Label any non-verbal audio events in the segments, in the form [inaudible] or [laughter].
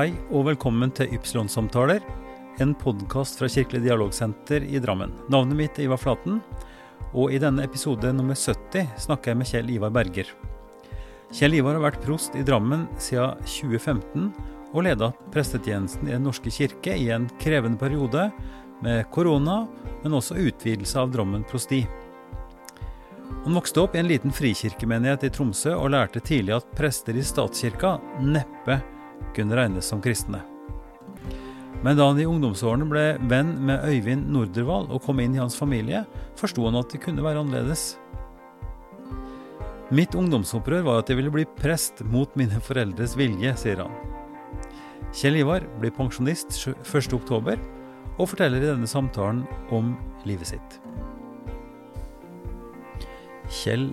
Hei og velkommen til Ypsilon-samtaler, en podkast fra Kirkelig dialogsenter i Drammen. Navnet mitt er Ivar Flaten, og i denne episode nummer 70 snakker jeg med Kjell Ivar Berger. Kjell Ivar har vært prost i Drammen siden 2015 og leda prestetjenesten i Den norske kirke i en krevende periode med korona, men også utvidelse av Drammen prosti. Han vokste opp i en liten frikirkemenighet i Tromsø og lærte tidlig at prester i statskirka neppe kunne regnes som kristne. Men da han i ungdomsårene ble venn med Øyvind Nordervall og kom inn i hans familie, forsto han at det kunne være annerledes. Mitt ungdomsopprør var at jeg ville bli prest mot mine foreldres vilje, sier han. Kjell Ivar blir pensjonist 1.10, og forteller i denne samtalen om livet sitt. Kjell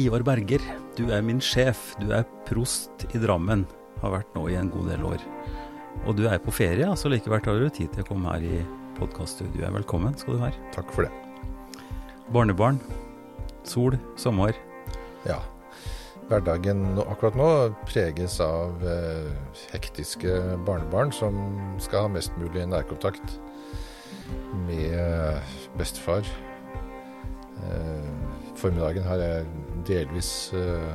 Ivar Berger, du er min sjef. Du er prost i Drammen. Har vært nå i en god del år. Og du er på ferie, så likevel tar du tid til å komme her i podkaststudioet. Velkommen skal du være. Takk for det. Barnebarn, sol, sommer. Ja. Hverdagen akkurat nå preges av eh, hektiske barnebarn som skal ha mest mulig nærkontakt med bestefar. Eh, formiddagen har jeg delvis eh,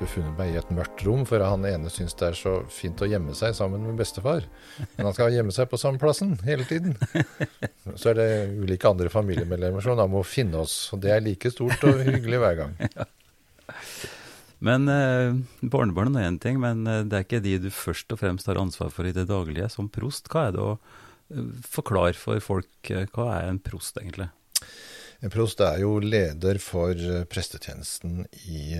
befunnet meg i et mørkt rom, for han ene syns det er så fint å gjemme seg sammen med bestefar. Men han skal gjemme seg på samme plassen hele tiden. Så er det ulike andre familiemedlemmer som da må finne oss. Og det er like stort og hyggelig hver gang. [laughs] Men eh, barnebarn er én ting, men eh, det er ikke de du først og fremst har ansvar for i det daglige. Som prost, hva er det å eh, forklare for folk? Eh, hva er en prost, egentlig? En prost er jo leder for prestetjenesten i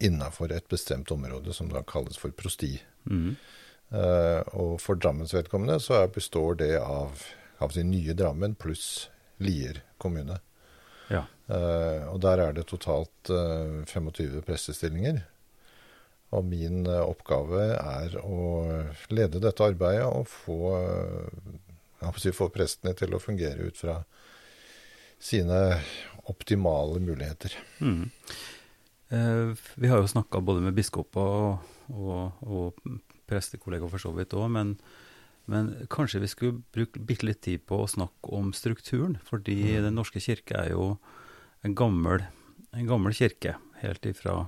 innafor et bestemt område som da kalles for prosti. Mm. Uh, og for Drammens vedkommende så består det av, av sin nye Drammen pluss Lier kommune. Ja. Uh, og der er det totalt uh, 25 prestestillinger. Og min oppgave er å lede dette arbeidet og få, si, få prestene til å fungere ut fra sine optimale muligheter. Mm. Eh, vi har jo snakka både med biskoper og, og, og prestekollegaer for så vidt òg, men, men, kanskje vi skulle bruke bitte litt tid på å snakke om strukturen. Fordi mm. Den norske kirke er jo en gammel, en gammel kirke helt ifra,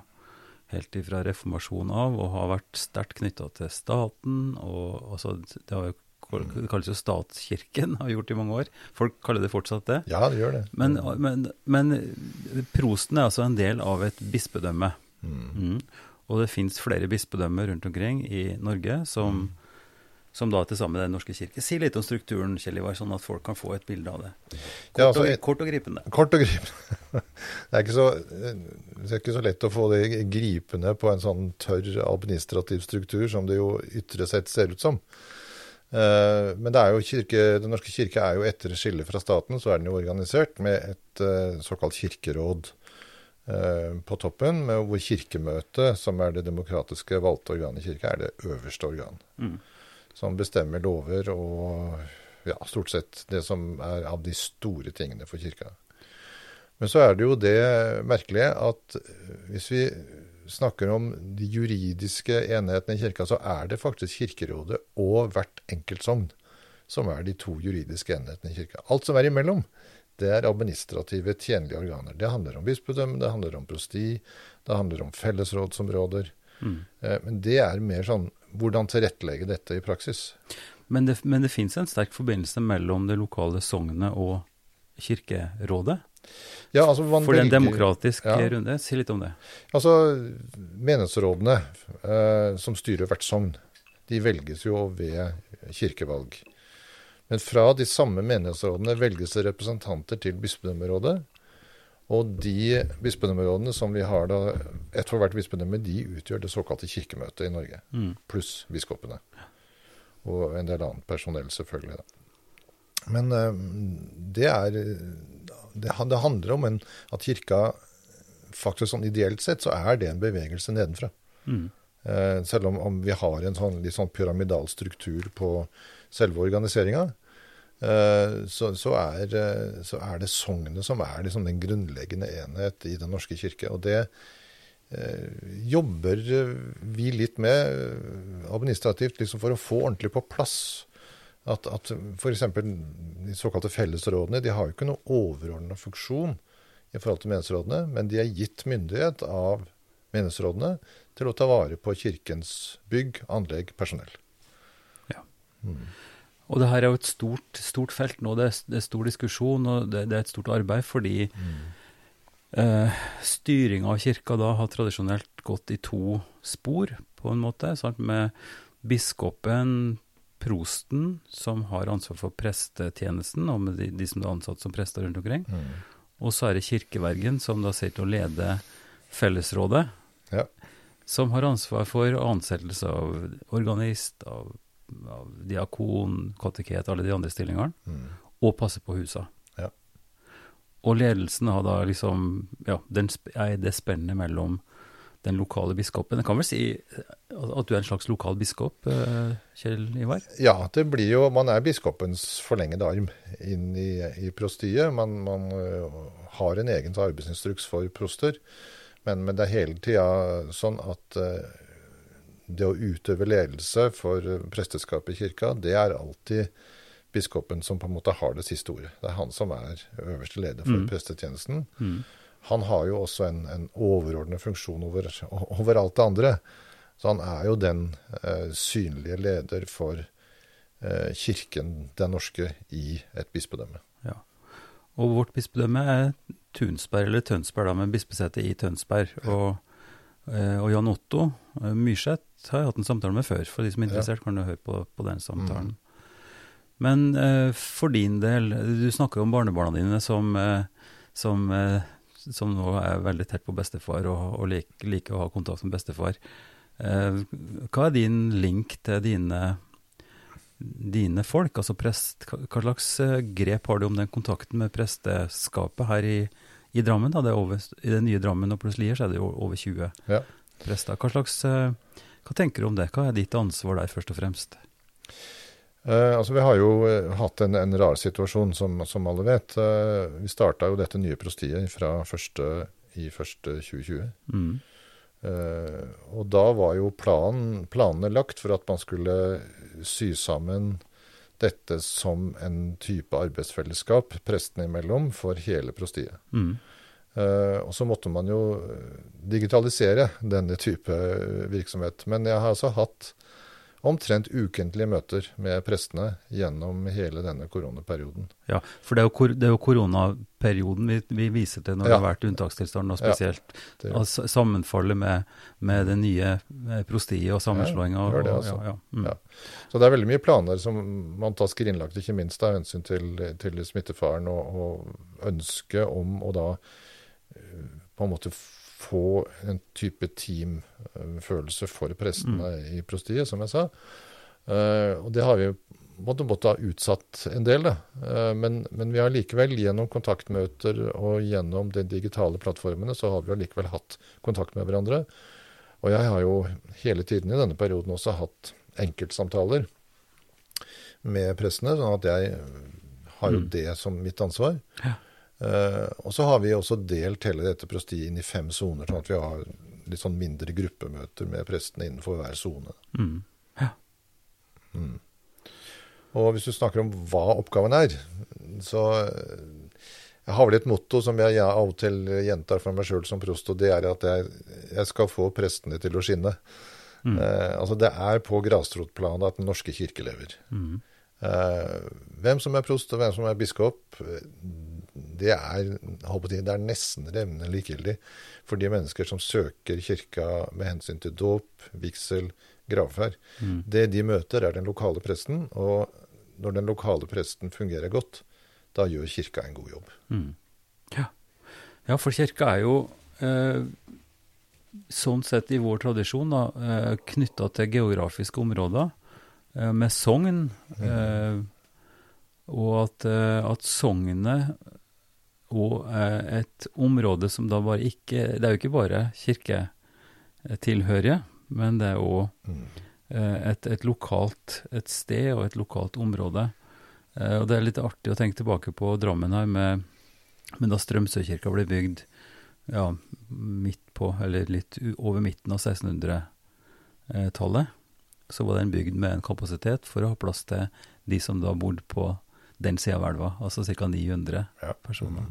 helt ifra reformasjonen av, og har vært sterkt knytta til staten. og altså, Det har jo det kalles jo statskirken, [laughs] har gjort i mange år. Folk kaller det fortsatt det. Ja, det gjør det. Men, men, men prosten er altså en del av et bispedømme. Mm. Mm. Og det fins flere bispedømmer rundt omkring i Norge som, mm. som da til sammen med Den norske kirke. Si litt om strukturen, Kjell Ivar, sånn at folk kan få et bilde av det. Kort, ja, altså, og, kort og gripende. Kort og gripende. [laughs] Det er, så, det er, ikke så, lett å få det gripende på en sånn tørr administrativ struktur som det jo ytre sett ser ut som. Eh, men er kirke, Den norske kirke er jo etter skillet fra staten, så er den jo organisert med et uh, såkalt kirkeråd uh, på toppen, med hvor Kirkemøtet, som er det demokratiske valgte organet i kirka, er det øverste organ. Mm. Som bestemmer lover og ja, stort sett det som er av de store tingene for kirka. Men så er det jo det merkelige at hvis vi snakker om de juridiske enhetene i kirka, så er det faktisk Kirkerådet og hvert enkelt sogn som er de to juridiske enhetene i kirka. Alt som er imellom, det er administrative, tjenlige organer. Det handler om bispedømme, det handler om prosti, det handler om fellesrådsområder. Mm. Eh, men det er mer sånn hvordan tilrettelegge dette i praksis. Men det, men det fins en sterk forbindelse mellom det lokale sognet og Kirkerådet? Ja, altså For velger, en demokratisk ja. runde. Si litt om det. Altså, Menighetsrådene eh, som styrer hvert sogn, de velges jo ved kirkevalg. Men fra de samme menighetsrådene velges det representanter til bispedømmerådet. Og de bispedømmerådene som vi har da, ett for hvert bispedømme, de utgjør det såkalte kirkemøtet i Norge. Mm. Pluss biskopene. Og en del annet personell, selvfølgelig. da. Men uh, det er det, det handler om en, at kirka faktisk sånn ideelt sett så er det en bevegelse nedenfra. Mm. Eh, selv om, om, vi har en sånn, litt sånn pyramidal struktur på selve organiseringa, eh, så, så, er, så, er, det sognet som er liksom den grunnleggende enhet i Den norske kirke. Og det eh, jobber vi litt med administrativt liksom for å få ordentlig på plass at, at f.eks. de såkalte fellesrådene de har jo ikke noe overordna funksjon i forhold til menighetsrådene, men de er gitt myndighet av menighetsrådene til å ta vare på kirkens bygg, anlegg, personell. Ja. Mm. Og det her er jo et stort, stort felt nå. Det er, det er, stor diskusjon, og det, det, er et stort arbeid fordi mm. eh, styringa av kirka da har tradisjonelt gått i to spor, på en måte. Sant? Med biskopen, prosten, som har ansvar for prestetjenesten, og med de, de som er ansatt som prester rundt omkring. Mm. Og så er det kirkevergen, som da sitter og leder fellesrådet. Ja. Som har ansvar for ansettelse av organist, av av diakon, kateket, alle de andre stillingene, mm. og passe på husa. Ja. Og ledelsen har da liksom Ja, den, er det spennet mellom den lokale biskopen. Jeg kan vel si at du er en slags lokal biskop, eh, Kjell Ivar? Ja, det blir jo Man er biskopens forlengede arm inn i, i prostiet. Man, man uh, har en egen arbeidsinstruks for proster, men, men det er hele tida sånn at det å utøve ledelse for presteskapet i kirka, det er alltid biskopen som på en måte har det siste ordet. Det er han som er øverste leder for mm. prestetjenesten. Mm. Han har jo også en, en overordnet funksjon over, over, alt det andre. Så han er jo den eh, synlige leder for eh, kirken, den norske, i et bispedømme. Ja. Og vårt bispedømme er Tunsberg, eller Tønsberg, da, med bispesete i Tønsberg. Og, eh, og Jan Otto eh, Myrseth har jeg hatt en samtale med før. For de som er interessert, ja. kan du høre på, på den samtalen. Mm. Men eh, for din del, du snakker jo om barnebarna dine som, eh, som, eh, som, nå er veldig tett på bestefar og, og liker, like å ha kontakt med bestefar. Eh, hva er din link til dine, dine folk, altså prest? Hva, slags eh, grep har du om den kontakten med presteskapet her i, i Drammen? Da? Det over, I det nye Drammen og plutselig er det jo over 20 ja. prester. Hva slags eh, hva tenker du om det? Hva er ditt ansvar der, først og fremst? Uh, altså Vi har jo uh, hatt en, en, rar situasjon, som, som alle vet. Uh, vi starta jo dette nye prostiet fra første, i første 2020. Mm. og da var jo planen, planene lagt for at man skulle sy sammen dette som en type arbeidsfellesskap prestene imellom for hele prostiet. Mm. Og så måtte man jo digitalisere denne type virksomhet. Men jeg har altså hatt omtrent ukentlige møter med prestene gjennom hele denne koronaperioden. Ja, for det er jo, det er jo koronaperioden vi, vi, viser til når ja. det har vært unntakstilstand, og spesielt ja, altså, sammenfallet med, med, det nye prostiet og sammenslåinga. Ja, det altså. ja, mm. Så det er veldig mye planer som man tar skrinlagt, ikke minst av hensyn til, til smittefaren og, og ønsket om å da på en måte få en type teamfølelse for prestene mm. i prostiet, som jeg sa. Uh, og det har vi måtte, måtte ha utsatt en del, da. Uh, men, men, vi har likevel gjennom kontaktmøter og gjennom de digitale plattformene, så har vi likevel hatt kontakt med hverandre. Og jeg har jo hele tiden i denne perioden også hatt enkeltsamtaler med prestene, sånn at jeg har jo mm. det som mitt ansvar. Ja. Uh, og så har vi også delt hele dette prostiet inn i fem soner, sånn at vi har litt sånn mindre gruppemøter med prestene innenfor hver sone. Mm. Ja. Mm. Og hvis du snakker om hva oppgaven er, så uh, jeg har vel et motto som jeg, jeg av og til gjentar for meg sjøl som prost, og det er at jeg, jeg, skal få prestene til å skinne. Mm. Uh, altså Det er på grasrotplanet at Den norske kirke lever. Mm. hvem som er prost og hvem som er biskop, det er, det er nesten revnende likegyldig for de mennesker som søker kirka med hensyn til dåp, vigsel, gravferd. Mm. Det de møter, er den lokale presten, og når den lokale presten fungerer godt, da gjør kirka en god jobb. Mm. Ja. ja. for kirka er jo eh, sånn sett i vår tradisjon da, eh, knytta til geografiske områder eh, med sogn. Mm. Eh, og at, eh, at sognet og eh, et område som da bare ikke Det er jo ikke bare kirketilhørige, men det er òg mm. Eh, et, et, lokalt et sted og et lokalt område. Eh, og det er litt artig å tenke tilbake på Drammen her, med, med da Strømsøkirka ble bygd ja, midt på, eller litt over midten av 1600-tallet, så var den bygd med en kapasitet for å ha plass til de som da bodde på den sida av elva, altså ca. 900 ja. personer.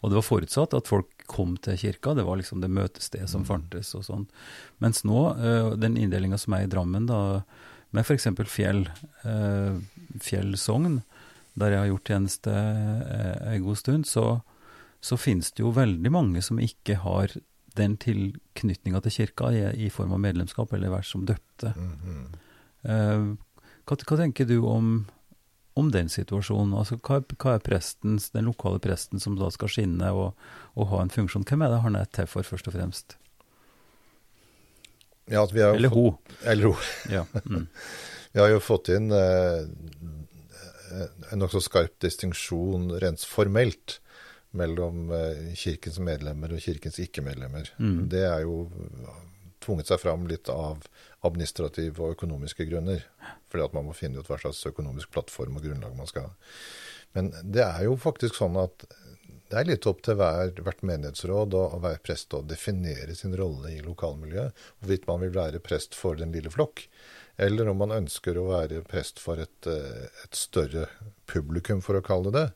Og det var forutsatt at folk kom til kirka, det var liksom det møtestedet som mm. fantes og sånn. Mens nå, uh, den inndelinga som er i Drammen, da, med f.eks. Fjell, uh, Fjell sogn, der jeg har gjort tjeneste uh, en god stund, så, så finnes det jo veldig mange som ikke har den tilknytninga til kirka i, i, form av medlemskap, eller vært som døpte. Mm -hmm. hva, hva, tenker du om, om den situasjonen? Altså, hva, hva, er prestens, den lokale presten som da skal skinne og, og ha en funksjon? Hvem er det han er til for, først og fremst? Ja, eller hun. Eller hun. [laughs] Ja. Mm. vi har jo fått inn eh, en nokså skarp distinksjon rent formelt mellom eh, kirkens medlemmer og kirkens ikke-medlemmer. Mm. Det er jo tvunget seg fram litt av administrative og økonomiske grunner. Fordi at man må finne ut hva slags økonomisk plattform og grunnlag man skal ha. Men det er jo faktisk sånn at det er litt opp til hver, hvert menighetsråd og, hver prest å definere sin rolle i lokalmiljøet. Hvorvidt man vil være prest for den lille flokk, eller om man ønsker å være prest for et, eh, et større publikum, for å kalle det det.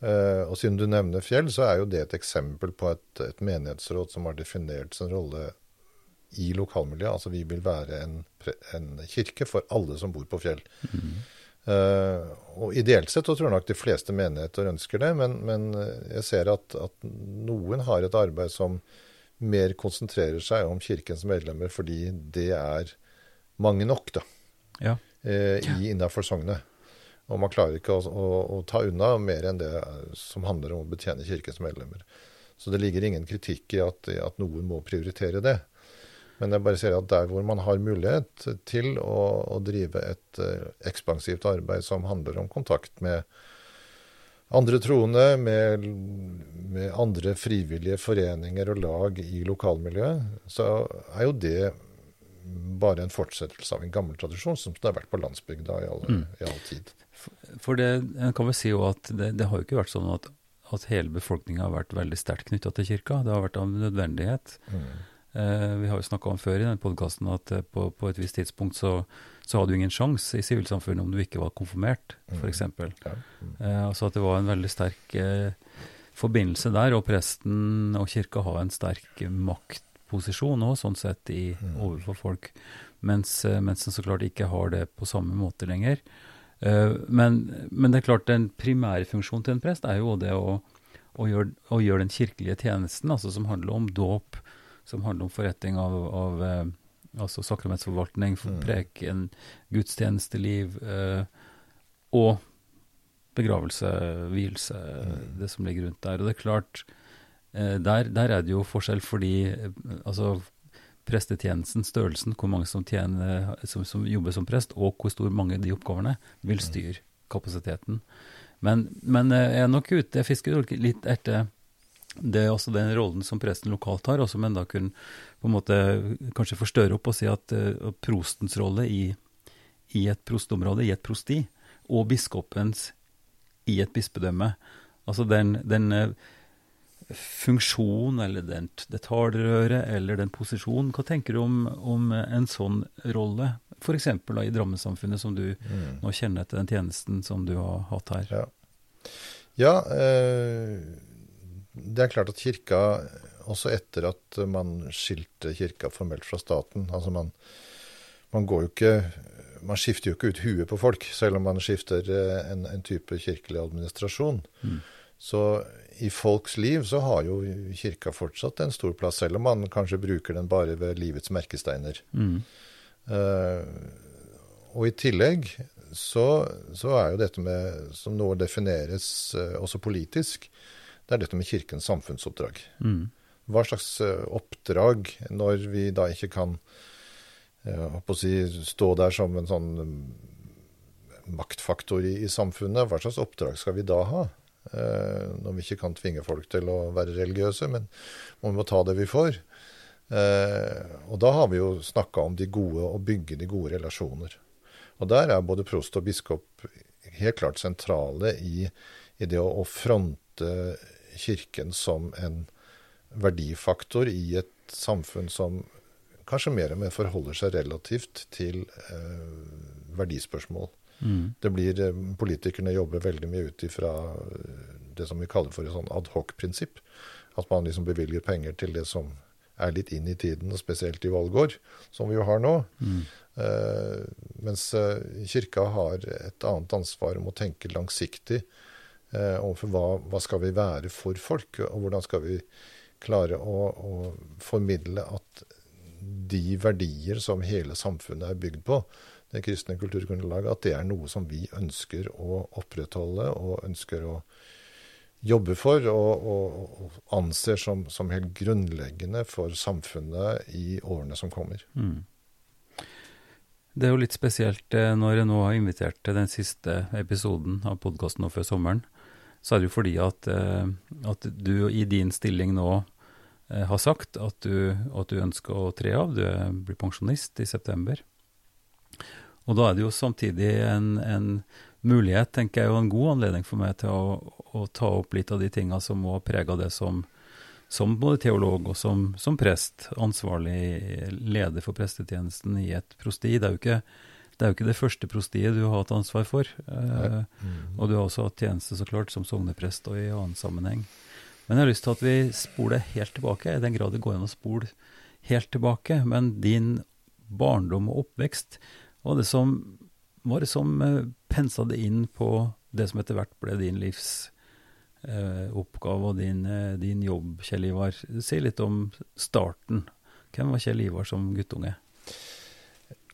Uh, og siden du nevner Fjell, så er jo det et eksempel på et, et menighetsråd som har definert sin rolle i lokalmiljøet. Altså vi vil være en, en kirke for alle som bor på Fjell. Mm. Uh, og ideelt sett så tror jeg nok de fleste menigheter ønsker det, men, men jeg ser at, at, noen har et arbeid som mer konsentrerer seg om kirkens medlemmer, fordi det er mange nok, da. Ja. Uh, i innafor sognet. Og man klarer ikke å, å, å, ta unna mer enn det som handler om å betjene kirkens medlemmer. Så det ligger ingen kritikk i at, at noen må prioritere det. Men jeg bare sier at der hvor man har mulighet til å, å drive et uh, ekspansivt arbeid som handler om kontakt med andre troende, med, med, andre frivillige foreninger og lag i lokalmiljøet, så er jo det bare en fortsettelse av en gammel tradisjon som det har vært på landsbygda i all, mm. i all tid. For det, en kan vel si jo at det, det, har jo ikke vært sånn at, at hele befolkninga har vært veldig sterkt knytta til kirka. Det har vært av nødvendighet. Mm. Eh, vi har jo snakka om før i den podkasten at eh, på, på, et visst tidspunkt så, så hadde du ingen sjanse i sivilsamfunnet om du ikke var konfirmert, f.eks. Mm. Ja. Mm. Eh, altså at det var en veldig sterk forbindelse der, og presten og kirka har en sterk maktposisjon òg, sånn sett, i, mm. overfor folk. Mens, mens en så klart ikke har det på samme måte lenger. Men, men, det er klart, den primære funksjonen til en prest er jo det å, å, gjøre, å gjøre, den kirkelige tjenesten, altså som handler om dåp, som handler om forretning av, av eh, altså sakramentsforvaltning, mm. preken, gudstjenesteliv eh, og begravelse, vielse, mm. det som ligger rundt der. Og det er klart, der, der er det jo forskjell fordi altså prestetjenesten, størrelsen, hvor mange som, tjener, som, som, jobber som prest, og hvor stor mange de oppgavene, vil styre kapasiteten. Men, men eh, jeg er nok ute, jeg fisker litt etter det er også den rollen som presten lokalt har, og som enda kunne på en måte kanskje forstørre opp og si at uh, prostens rolle i, i, et prostområde, i et prosti, og biskopens i et bispedømme. Altså den, den uh, funksjon, eller den, det talerøret, eller den posisjonen. Hva tenker du om, om en sånn rolle, f.eks. i Drammen-samfunnet, som du mm. nå kjenner etter den tjenesten som du har hatt her? Ja, ja eh, det er klart at kirka, også etter at man skilte kirka formelt fra staten altså man, man går jo ikke man skifter jo ikke ut huet på folk, selv om man skifter eh, en, en type kirkelig administrasjon. Mm. Så i folks liv så har jo kirka fortsatt en stor plass, selv om man kanskje bruker den bare ved livets merkesteiner. Mm. Uh, og i tillegg så, så, er jo dette med, som nå defineres uh, også politisk, det er dette med kirkens samfunnsoppdrag. Mm. Hva slags uh, oppdrag, når vi da ikke kan si, stå der som en sånn maktfaktor i, i samfunnet, hva slags oppdrag skal vi da ha? Eh, når vi ikke kan tvinge folk til å være religiøse, men vi må ta det vi får. Eh, og da har vi jo snakka om de gode, å bygge de gode relasjoner. Og der er både prost og biskop helt klart sentrale i, i det å, å, fronte Kirken som en verdifaktor i et samfunn som kanskje mer og mer forholder seg relativt til eh, verdispørsmål. Mm. Det blir, eh, Politikerne jobber veldig mye ut ifra eh, det som vi kaller for et sånn adhoc-prinsipp. At man liksom bevilger penger til det som er litt inn i tiden, og spesielt i valgår, som vi jo har nå. Mm. Eh, mens eh, kirka har et annet ansvar om å tenke langsiktig eh, overfor hva, hva skal vi være for folk, og hvordan skal vi klare å, å formidle at de verdier som hele samfunnet er bygd på, det kristne kulturgrunnlaget, at det er noe som vi ønsker å opprettholde og ønsker å jobbe for og, og, og anser som, som, helt grunnleggende for samfunnet i årene som kommer. Mm. Det er jo litt spesielt eh, når jeg nå har invitert til den siste episoden av podkasten nå før sommeren. Så er det jo fordi at, eh, at du i din stilling nå eh, har sagt at du, at du ønsker å tre av. Du blir pensjonist i september. Og da er det jo samtidig en, en mulighet, tenker jeg, og en god anledning for meg til å, å ta opp litt av de tinga som må prege det som, som både teolog og som, som, prest, ansvarlig leder for prestetjenesten i et prosti. Det er jo ikke det, er jo ikke det første prostiet du har hatt ansvar for. Eh, mm. Og du har også hatt tjeneste så klart som sogneprest og i annen sammenheng. Men jeg har lyst til at vi spoler helt tilbake, i den grad det går an å spole helt tilbake. Men din barndom og oppvekst, var det som, var det som eh, pensa det inn på det som etter hvert ble din livs eh, oppgave og din, eh, din, jobb, Kjell Ivar? Si litt om starten. Hvem var Kjell Ivar som guttunge?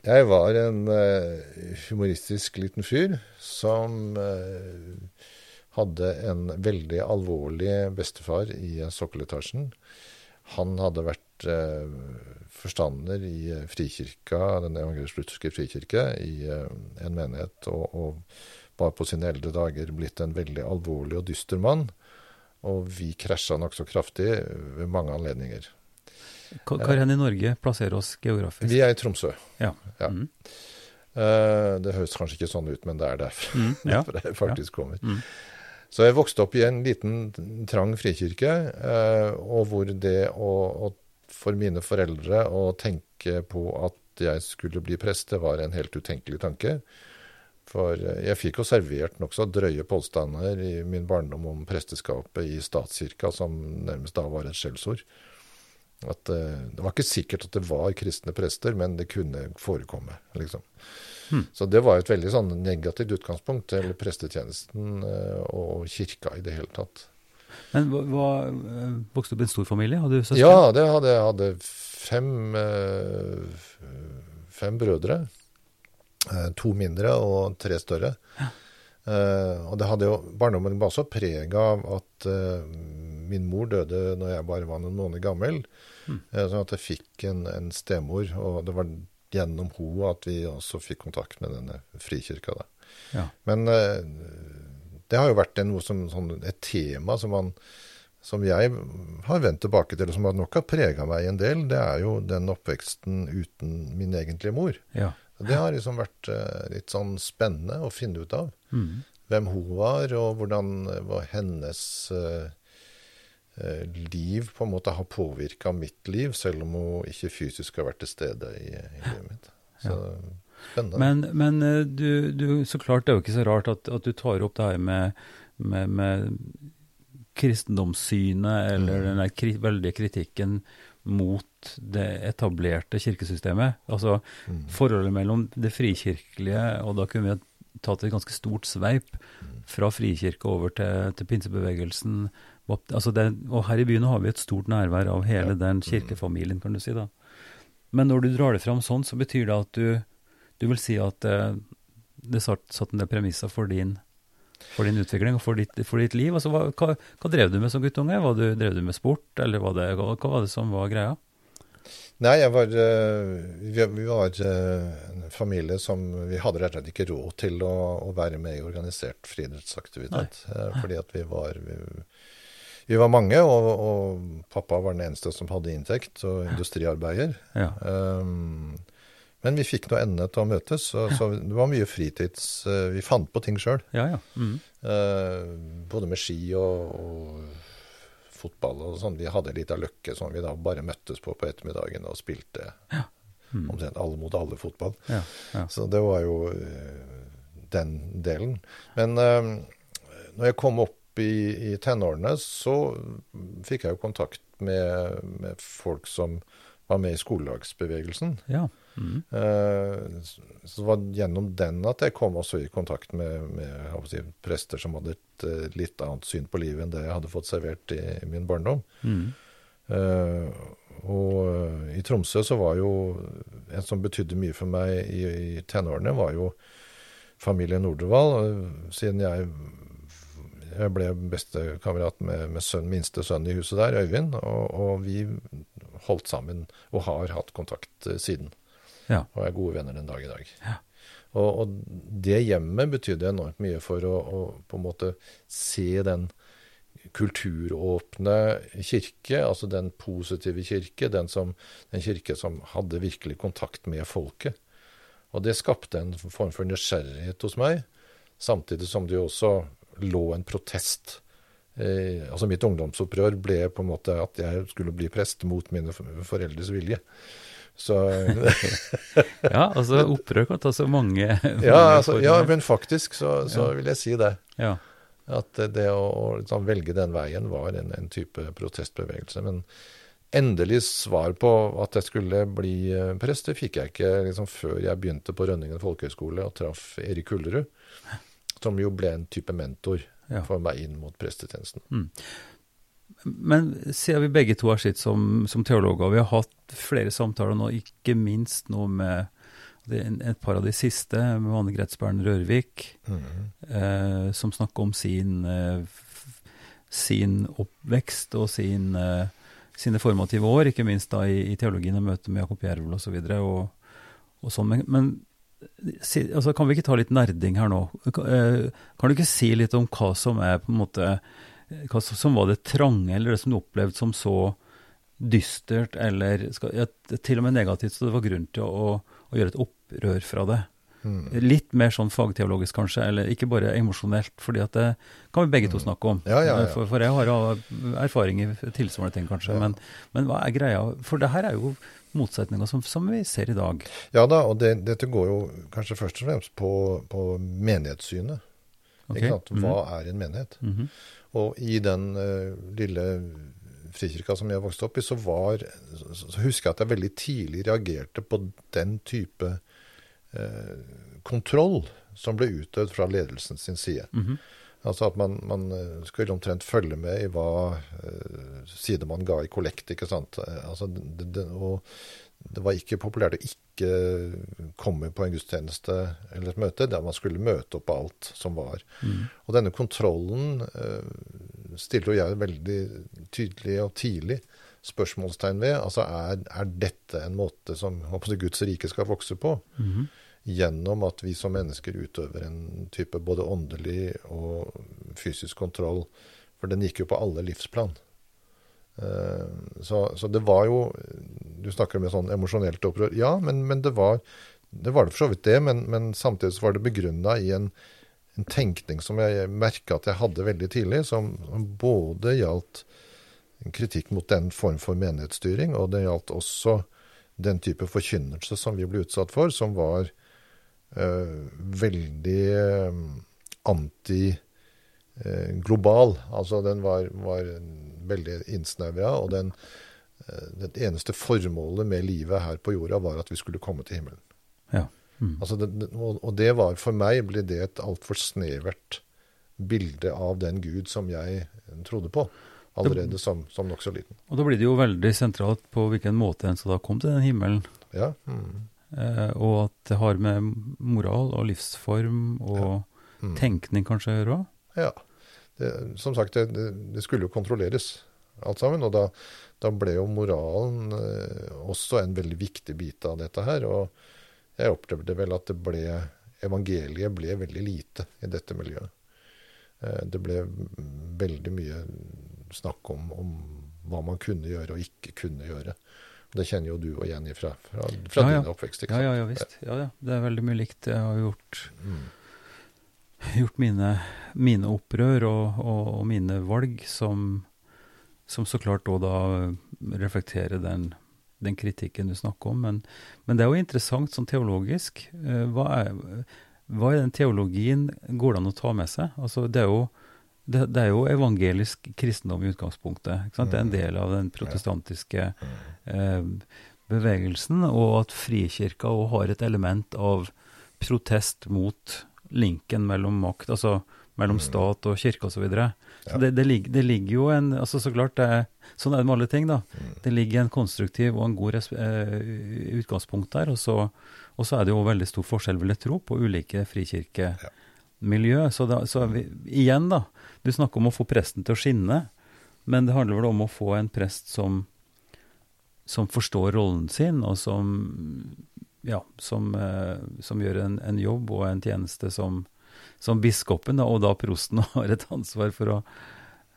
Jeg var en uh, humoristisk liten fyr som uh, hadde en veldig alvorlig bestefar i sokkeletasjen. Han hadde vært uh, forstander i Frikirka, den evangelisk-lutherske frikirke, i en menighet, og, og var på sine eldre dager blitt en veldig alvorlig og dyster mann. Og vi krasja nokså kraftig ved mange anledninger. Hvor hen i Norge plasserer oss geografisk? Vi er i Tromsø. Ja. ja. Mm. Uh, det høres kanskje ikke sånn ut, men det er derfor mm, [laughs] ja. jeg faktisk kommer. Mm. Så jeg vokste opp i en liten, trang frikirke, uh, og hvor det å, å, for mine foreldre å tenke på at jeg skulle bli prest, det var en helt utenkelig tanke. For uh, jeg fikk jo servert nokså drøye påstander i min barndom om presteskapet i statskirka, som nærmest da var et skjellsord. At, uh, det var ikke sikkert at det var kristne prester, men det kunne forekomme. liksom. Hmm. Så det var et veldig sånn negativt utgangspunkt til prestetjenesten uh, og kirka i det hele tatt. Men hva, hva, eh, Vokste du opp i en stor familie? Hadde du søsken? Ja, det hadde jeg. hadde fem, uh, fem brødre. to mindre og tre større. Ja. og det hadde jo, Barndommen var også preg av at min mor døde når jeg bare var noen måneder gammel. Mm. Sånn at jeg fikk en, en, stemor, og det var gjennom henne at vi også fikk kontakt med denne frikirka. Da. Ja. Men uh, det har jo vært noe som, sånn, et tema som, man, som jeg har vendt tilbake til, og som nok har prega meg en del. Det er jo den oppveksten uten min egentlige mor. Ja. Det har liksom vært uh, litt sånn spennende å finne ut av. Mm. Hvem hun var, og hvordan var hennes uh, Eh, liv på en måte har påvirka mitt liv, selv om hun ikke fysisk har vært til stede i, i livet mitt. Så ja. spennende. Men, men eh, du, du, så klart det er jo ikke så rart at, at du tar opp det her med, med, med kristendomssynet, eller mm. den der kri, veldige kritikken mot det etablerte kirkesystemet. Altså mm. forholdet mellom det frikirkelige, og da kunne vi tatt et ganske stort sveip mm. fra frikirke over til, til pinsebevegelsen Altså det, og her i byen har vi et stort nærvær av hele ja. den kirkefamilien, kan du si. da. Men når du drar det fram sånn, så betyr det at du, du vil si at det, eh, det satt, satt en del premisser for din, for din utvikling og for ditt, for ditt liv. Altså, hva, hva, hva, drev du med som guttunge? Hva du, drev du med sport, eller hva, det, hva, var det som var greia? Nei, jeg var, eh, vi, var eh, en familie som Vi hadde rett og slett ikke råd til å, å være med i organisert friidrettsaktivitet. Fordi at vi var vi, vi var mange, og, og, pappa var den eneste som hadde inntekt, og industriarbeider. Ja. Um, men vi fikk nå endene til å møtes, så, så, det var mye fritids uh, Vi fant på ting sjøl. Ja, ja. mm. uh, både med ski og, og fotball og sånn. Vi hadde litt av løkke som vi da bare møttes på på ettermiddagen og spilte Ja. Mm. omtrent alle mot alle fotball. Ja, ja. Så det var jo uh, den delen. Men når jeg kom opp i, i tenårene, så fikk jeg jo kontakt med, med folk som var med i skolelagsbevegelsen. ja. Mm. Så det var gjennom den at jeg kom også i kontakt med, med si, prester som hadde et eh, litt annet syn på livet enn det jeg hadde fått servert i, i min barndom. Mm. Uh, og i Tromsø så var jo En som betydde mye for meg i, i tenårene, var jo familien Nordervall. Siden jeg, jeg ble bestekamerat med, med sønn, minste sønn i huset der, Øyvind. Og, og vi holdt sammen og har hatt kontakt eh, siden. Ja. Og er gode venner den dag i dag. Ja. Og, og det hjemmet betydde enormt mye for å, å på en måte se den kulturåpne kirke, altså den positive kirke, den, som, den kirke som hadde virkelig kontakt med folket. Og det skapte en form for nysgjerrighet hos meg, samtidig som det jo også lå en protest. Eh, altså mitt ungdomsopprør ble på en måte at jeg skulle bli prest mot mine foreldres vilje. Så [laughs] ja, altså opprør kan ta så mange, [laughs] mange ja, altså, ja, men faktisk så, så Ja. vil jeg si det. ja. At det å, å liksom velge den veien var en, en type protestbevegelse. Men endelig svar på at jeg skulle bli eh, prest, det fikk jeg ikke liksom før jeg begynte på Rønningen folkehøgskole og traff Erik Kullerud, som jo ble en type mentor Ja. for meg inn mot prestetjenesten. Men siden vi begge to har sitt som, som teologer, vi har hatt flere samtaler nå, ikke minst nå med et par av de siste, med Anne Gretsbergen Rørvik, eh, som snakker om sin, eh, sin oppvekst og sin, eh, sine formative år, ikke minst da i, i teologien og møte med Jakob Jervel osv. Og, så og, og sånn. Men, men altså, kan vi ikke ta litt nerding her nå? Kan, eh, kan du ikke si litt om hva som er på en måte hva som var det trange, eller det som du opplevde som så dystert, eller skal, ja, til og med negativt, så det var grunn til å, å gjøre et opprør fra det? Mm. Litt mer sånn fagteologisk kanskje, eller ikke bare emosjonelt, fordi at det kan vi begge to snakke om. Mm. Ja, ja, ja. For, for jeg har erfaring i tilsvarende ting kanskje, men, men hva er greia? For det her er jo motsetninger som, som vi ser i dag. Ja da, og det, dette går jo kanskje først og fremst på, på menighetssynet. Okay. Hva Mhm. er en menighet? Mhm. Og i den uh, lille frikirka som jeg vokste opp i, så, var, så, så husker jeg at jeg veldig tidlig reagerte på den type eh, kontroll som ble utøvd fra ledelsen sin side. Mhm. Altså at man, man eh, skulle omtrent følge med i hva eh, side man ga i kollekt, ikke sant. Eh, Altså, det, det, og det var ikke populært å ikke komme på en gudstjeneste eller et møte der man skulle møte opp på alt som var. Mm. Og denne kontrollen uh, stilte jo jeg veldig tydelig og tidlig spørsmålstegn ved. Altså er, er dette en måte som Guds rike skal vokse på? Mhm. Gjennom at vi som mennesker utøver en type både åndelig og fysisk kontroll. For den gikk jo på alle livsplan. Eh, Så, så det var jo Du snakker om et sånn emosjonelt opprør. Ja, men, men det var det var det for så vidt det, men, men samtidig så var det begrunna i en, en tenkning som jeg merka at jeg hadde veldig tidlig, som, som både gjaldt kritikk mot den form for menighetsstyring, og det gjaldt også den type forkynnelse som vi ble utsatt for, som var veldig eh, anti-global. altså den var, var veldig innsnevra, og den, eh, det eneste formålet med livet her på jorda var at vi skulle komme til himmelen. Ja. Mm. Altså det, og det var for meg ble det et altfor snevert bilde av den Gud som jeg trodde på, allerede som, som nokså liten. Og da blir det jo veldig sentralt på hvilken måte en skal da komme til den himmelen. Ja. Mm. Eh, og at det har med moral og livsform og Mm. tenkning kanskje å gjøre òg. Ja. Det, som sagt, det, det, det skulle jo kontrolleres, alt sammen. Og da, da ble jo moralen eh, også en veldig viktig bit av dette her. Og jeg opplevde vel at det ble Evangeliet ble veldig lite i dette miljøet. Eh, det ble veldig mye snakk om, om hva man kunne gjøre og ikke kunne gjøre. Det kjenner jo du og Jenny fra, fra, fra Ja, ja. din oppvekst. ikke sant? ja, ja visst. Ja, ja. Det er veldig mye likt. Jeg har gjort, Mm. gjort mine, mine opprør og, og, og mine valg som som så klart òg da reflekterer den, den, kritikken du snakker om. Men, men, det er jo interessant sånn teologisk. Eh, hva er, hva er den teologien går det an å ta med seg? Altså, det er jo det, det, er jo evangelisk kristendom i utgangspunktet. Det er en mm. del av den protestantiske eh, bevegelsen, og at frikirka òg har et element av protest mot linken mellom makt, altså mellom mm. stat og kirke osv. Så, videre. så det, det, ligger, det, ligger jo en altså Så klart, det, sånn er det med alle ting. da. Mm. Det ligger en konstruktiv og en god eh, utgangspunkt der. Og så, og så, er det jo veldig stor forskjell, vil jeg tro, på ulike frikirkemiljø. Så, da, så vi, igjen, da. Du snakker om å få presten til å skinne, men det handler vel om å få en prest som, som forstår rollen sin, og som, ja, som, eh, som gjør en, en, jobb og en tjeneste som, som biskopen, og da prosten, [laughs] har et ansvar for å,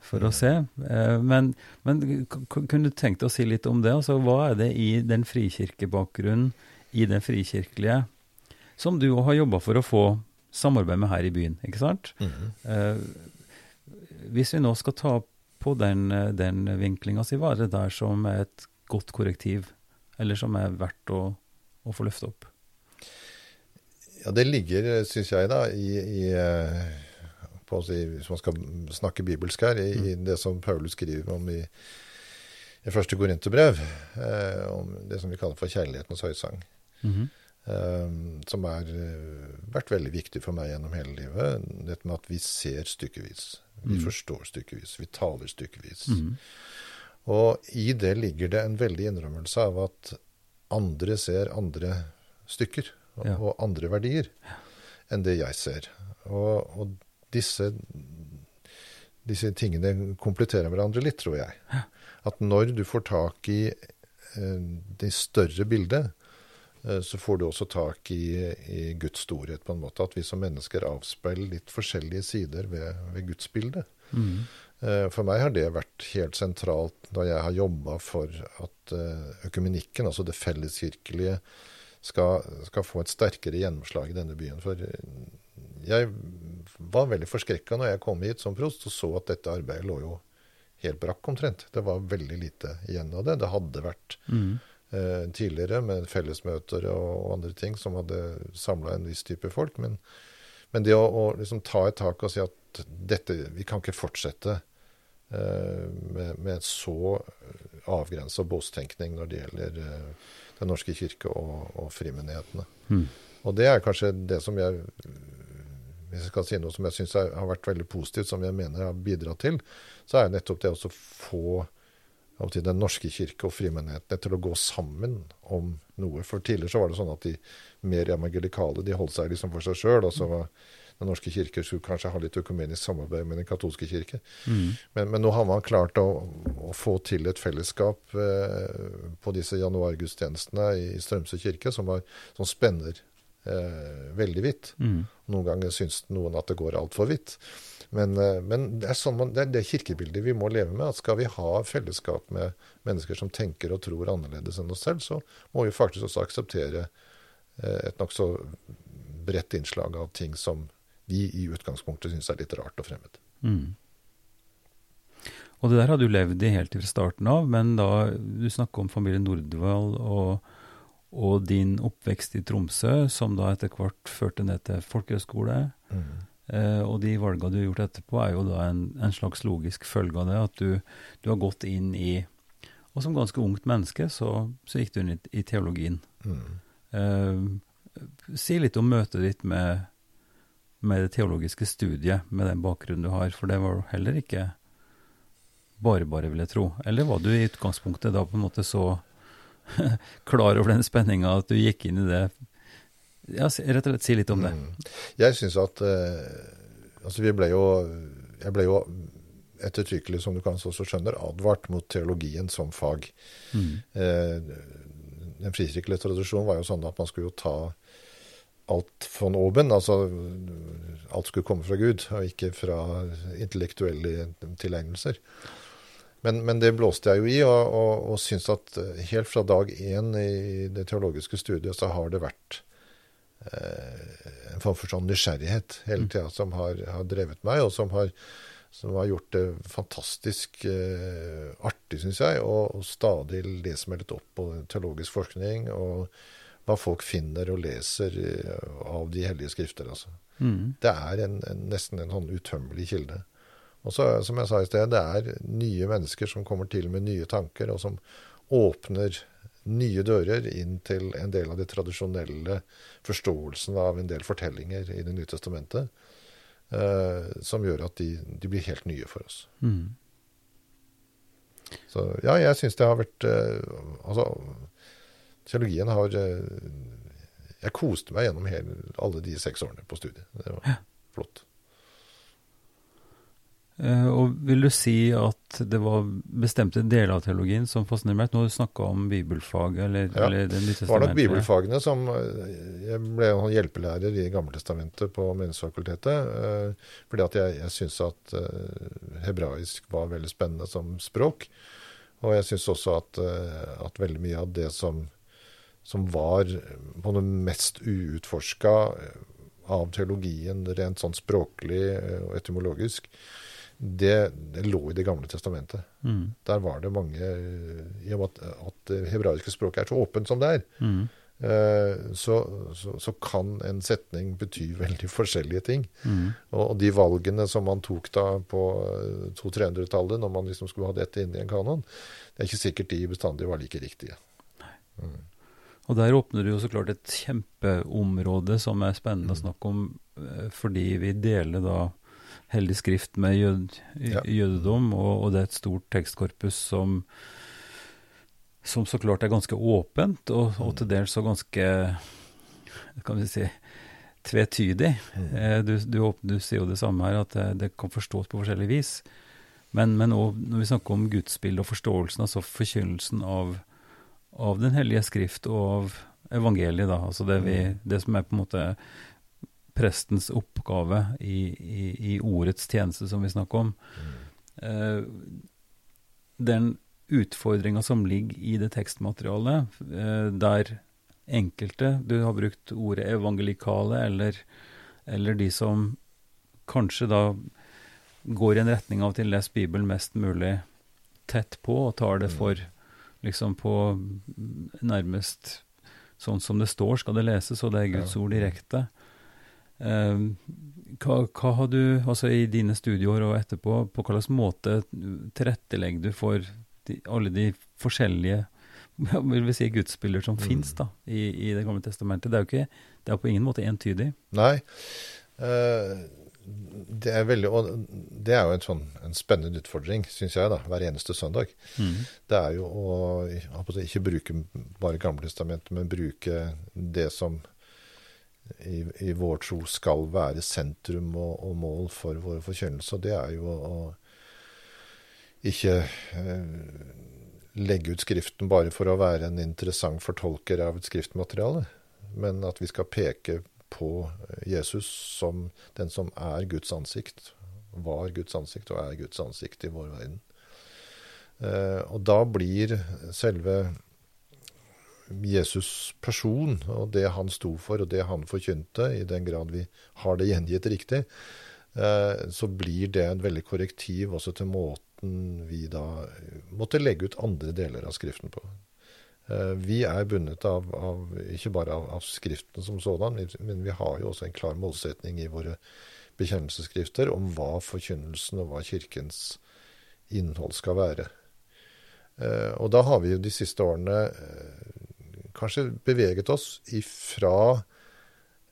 for å se. Eh, men, men, kunne du tenkt deg å si litt om det? Altså, hva er det i den frikirkebakgrunnen, i den frikirkelige, som du har jobba for å få samarbeid med her i byen, ikke sant? Mm -hmm. hvis vi nå skal ta på den, den vinklinga si, hva er det der som er et godt korrektiv, eller som er verdt å, å få løfte opp? Ja, det ligger, syns jeg, da, i, i på å si, Hvis man skal snakke bibelsk her, i, mm. i det som Paulus skriver om i, i første Korinterbrev, eh, om det som vi kaller for kjærlighetens høysang. Mm -hmm. Eh, som har eh, vært veldig viktig for meg gjennom hele livet. Dette med at vi ser stykkevis. Vi mm. forstår stykkevis. Vi taler stykkevis. Mm. Og i det ligger det en veldig innrømmelse av at andre ser andre stykker og, ja. og andre verdier enn det jeg ser. Og, og disse, disse, tingene kompletterer hverandre litt, tror jeg. At når du får tak i eh, det større bildet, så får du også tak i, i, Guds storhet, på en måte. At vi som mennesker avspeiler litt forskjellige sider ved, ved gudsbildet. Mm. Eh, for meg har det vært helt sentralt da jeg har jobba for at eh, økumenikken, altså det felleskirkelige, skal, skal, få et sterkere gjennomslag i denne byen. For jeg var veldig forskrekka når jeg kom hit som prost og så at dette arbeidet lå jo helt brakk omtrent. Det var veldig lite igjen av det. Det hadde vært mm. Eh, tidligere med fellesmøter og, og, andre ting som hadde samla en viss type folk. Men, men det å, å liksom ta et tak og si at dette, vi kan ikke fortsette eh, med, med så avgrensa bostenkning når det gjelder eh, Den norske kirke og, og frimenighetene. Mm. Og det er kanskje det som jeg hvis jeg skal si noe som jeg syns har vært veldig positivt, som jeg mener har bidratt til, så er nettopp det å få til Den norske kirke og frimenighetene til å gå sammen om noe. For tidligere så var det sånn at de mer evangelikale de holdt seg liksom for seg sjøl. Og så var Den norske kirke skulle kanskje ha litt økumenisk samarbeid med Den katolske kirke. Mm. Men, men, nå har man klart å, å få til et fellesskap eh, på disse januargudstjenestene i Strømsø kirke som, er, som spenner eh, veldig vidt. Mm. Noen ganger syns noen at det går altfor vidt. Men, eh, men det, er sånn man, det, er det kirkebildet vi må leve med. at Skal vi ha fellesskap med mennesker som tenker og tror annerledes enn oss selv, så må vi faktisk også akseptere eh, et nokså bredt innslag av ting som vi i utgangspunktet syns er litt rart og fremmed. Mm. Og det der har du levd i helt fra starten av, men da du snakker om familien Nordvall og og din oppvekst i Tromsø, som da etter hvert førte ned til folkehøyskole. Mm. Eh, og de valgene du har gjort etterpå, er jo da en, en slags logisk følge av det. At du, du, har gått inn i Og som ganske ungt menneske så, så gikk du inn i, i teologien. Mm. Eh, si litt om møtet ditt med, med det teologiske studiet, med den bakgrunnen du har. For det var heller ikke bare bare, vil jeg tro. Eller var du i utgangspunktet da på en måte så [laughs] klar over den spenninga at du gikk inn i det. Ja, rett og slett si litt om det. Mm. Jeg syns at eh, Altså, vi ble jo Jeg ble jo ettertrykkelig, som du kanskje også skjønner, advart mot teologien som fag. Mm. Eh, den frikirkelige tradisjonen var jo sånn at man skulle jo ta alt von oben, altså alt skulle komme fra Gud, og ikke fra intellektuelle tilegnelser. Men, men, det blåste jeg jo i, og, og, og syns at eh, helt fra dag én i det teologiske studiet så har det vært eh, en form for sånn nysgjerrighet hele mm. tida som har, har, drevet meg, og som har som har gjort det fantastisk eh, artig, syns jeg, å stadig lese meg litt opp på teologisk forskning, og hva folk finner og leser eh, av de hellige skrifter. altså. Mm. Det er en, en, nesten en sånn utømmelig kilde. Og så, som jeg sa i sted, det er nye mennesker som kommer til med nye tanker, og som åpner nye dører inn til en del av de tradisjonelle forståelsene av en del fortellinger i Det nye testamentet, eh, som gjør at de, de, blir helt nye for oss. Mm. Så ja, jeg syns det har vært eh, Altså, teologien har eh, Jeg koste meg gjennom hele, alle de seks årene på studiet. Det var ja. flott. Eh, og vil du si at det var bestemte deler av teologien som fascinerte meg? Nå har du snakka om bibelfaget, eller, ja, eller Det Det var nok bibelfagene som eh, Jeg ble en hjelpelærer i Gammeltestamentet på Menighetsfakultetet. Eh, fordi at jeg, jeg syntes at hebraisk var veldig spennende som språk. Og jeg syns også at, at, veldig mye av det som, som var på det mest uutforska av teologien rent sånn språklig og etymologisk, det, det, lå i Det gamle testamentet. Mm. Der var det mange I og med at, det hebraiske språket er så åpent som det er, mm. eh, så, så, så, kan en setning bety [laughs] veldig forskjellige ting. Mm. Og, og, de valgene som man tok da på 200-300-tallet, når man liksom skulle ha dette inn i en kanon, det er ikke sikkert de bestandig var like riktige. Mm. Og der åpner du jo så klart et kjempeområde som er spennende å mm. snakke om, eh, fordi vi deler da hellig skrift med jød, ja. jødedom, og, og, det er et stort tekstkorpus som, som så klart er ganske åpent, og, og til dels så ganske kan vi si, tvetydig. Mm. Eh, du, du, du, sier jo det samme her, at det, det kan forstås på forskjellig vis. Men, men også, når vi snakker om gudsbildet og forståelsen, altså forkynnelsen av, av Den hellige skrift og av evangeliet, da, altså det, vi, mm. det som er på en måte prestens oppgave i, i, i, ordets tjeneste, som vi snakker om. Mm. Eh, den utfordringa som ligger i det tekstmaterialet, eh, der enkelte Du har brukt ordet evangelikale, eller, eller, de som kanskje da går i en retning av å lese Bibelen mest mulig tett på, og tar det mm. for liksom på nærmest sånn som det står, skal det leses, og det er Guds ord direkte. Ehm, hva, hva, har du, altså i dine studieår og etterpå, på hvilken måte tilrettelegger du for de, alle de forskjellige vil vi si gudsbilder som mm. fins i, i, Det gamle testamentet? Det er jo ikke, det er på ingen måte entydig. Nei. Uh, det er veldig, og det er jo en, sånn, en spennende utfordring, syns jeg, da, hver eneste søndag. Mm. Det er jo å, å ikke bruke bare Gamletestamentet, men bruke det som i, i, vår tro skal være sentrum og, og mål for vår forkynnelse. Og det er jo å ikke eh, legge ut Skriften bare for å være en interessant fortolker av et skriftmateriale, men at vi skal peke på Jesus som den som er Guds ansikt, var Guds ansikt og er Guds ansikt i vår verden. Eh, og da blir selve Jesus person og det han sto for og det han forkynte, i den grad vi har det gjengitt riktig, eh, så blir det en veldig korrektiv også til måten vi da måtte legge ut andre deler av Skriften på. Eh, vi er bundet av, av ikke bare av, av, Skriften som sådan, men vi har jo også en klar målsetning i våre bekjennelsesskrifter om hva forkynnelsen og hva Kirkens innhold skal være. Eh, og da har vi jo de siste årene kanskje beveget oss ifra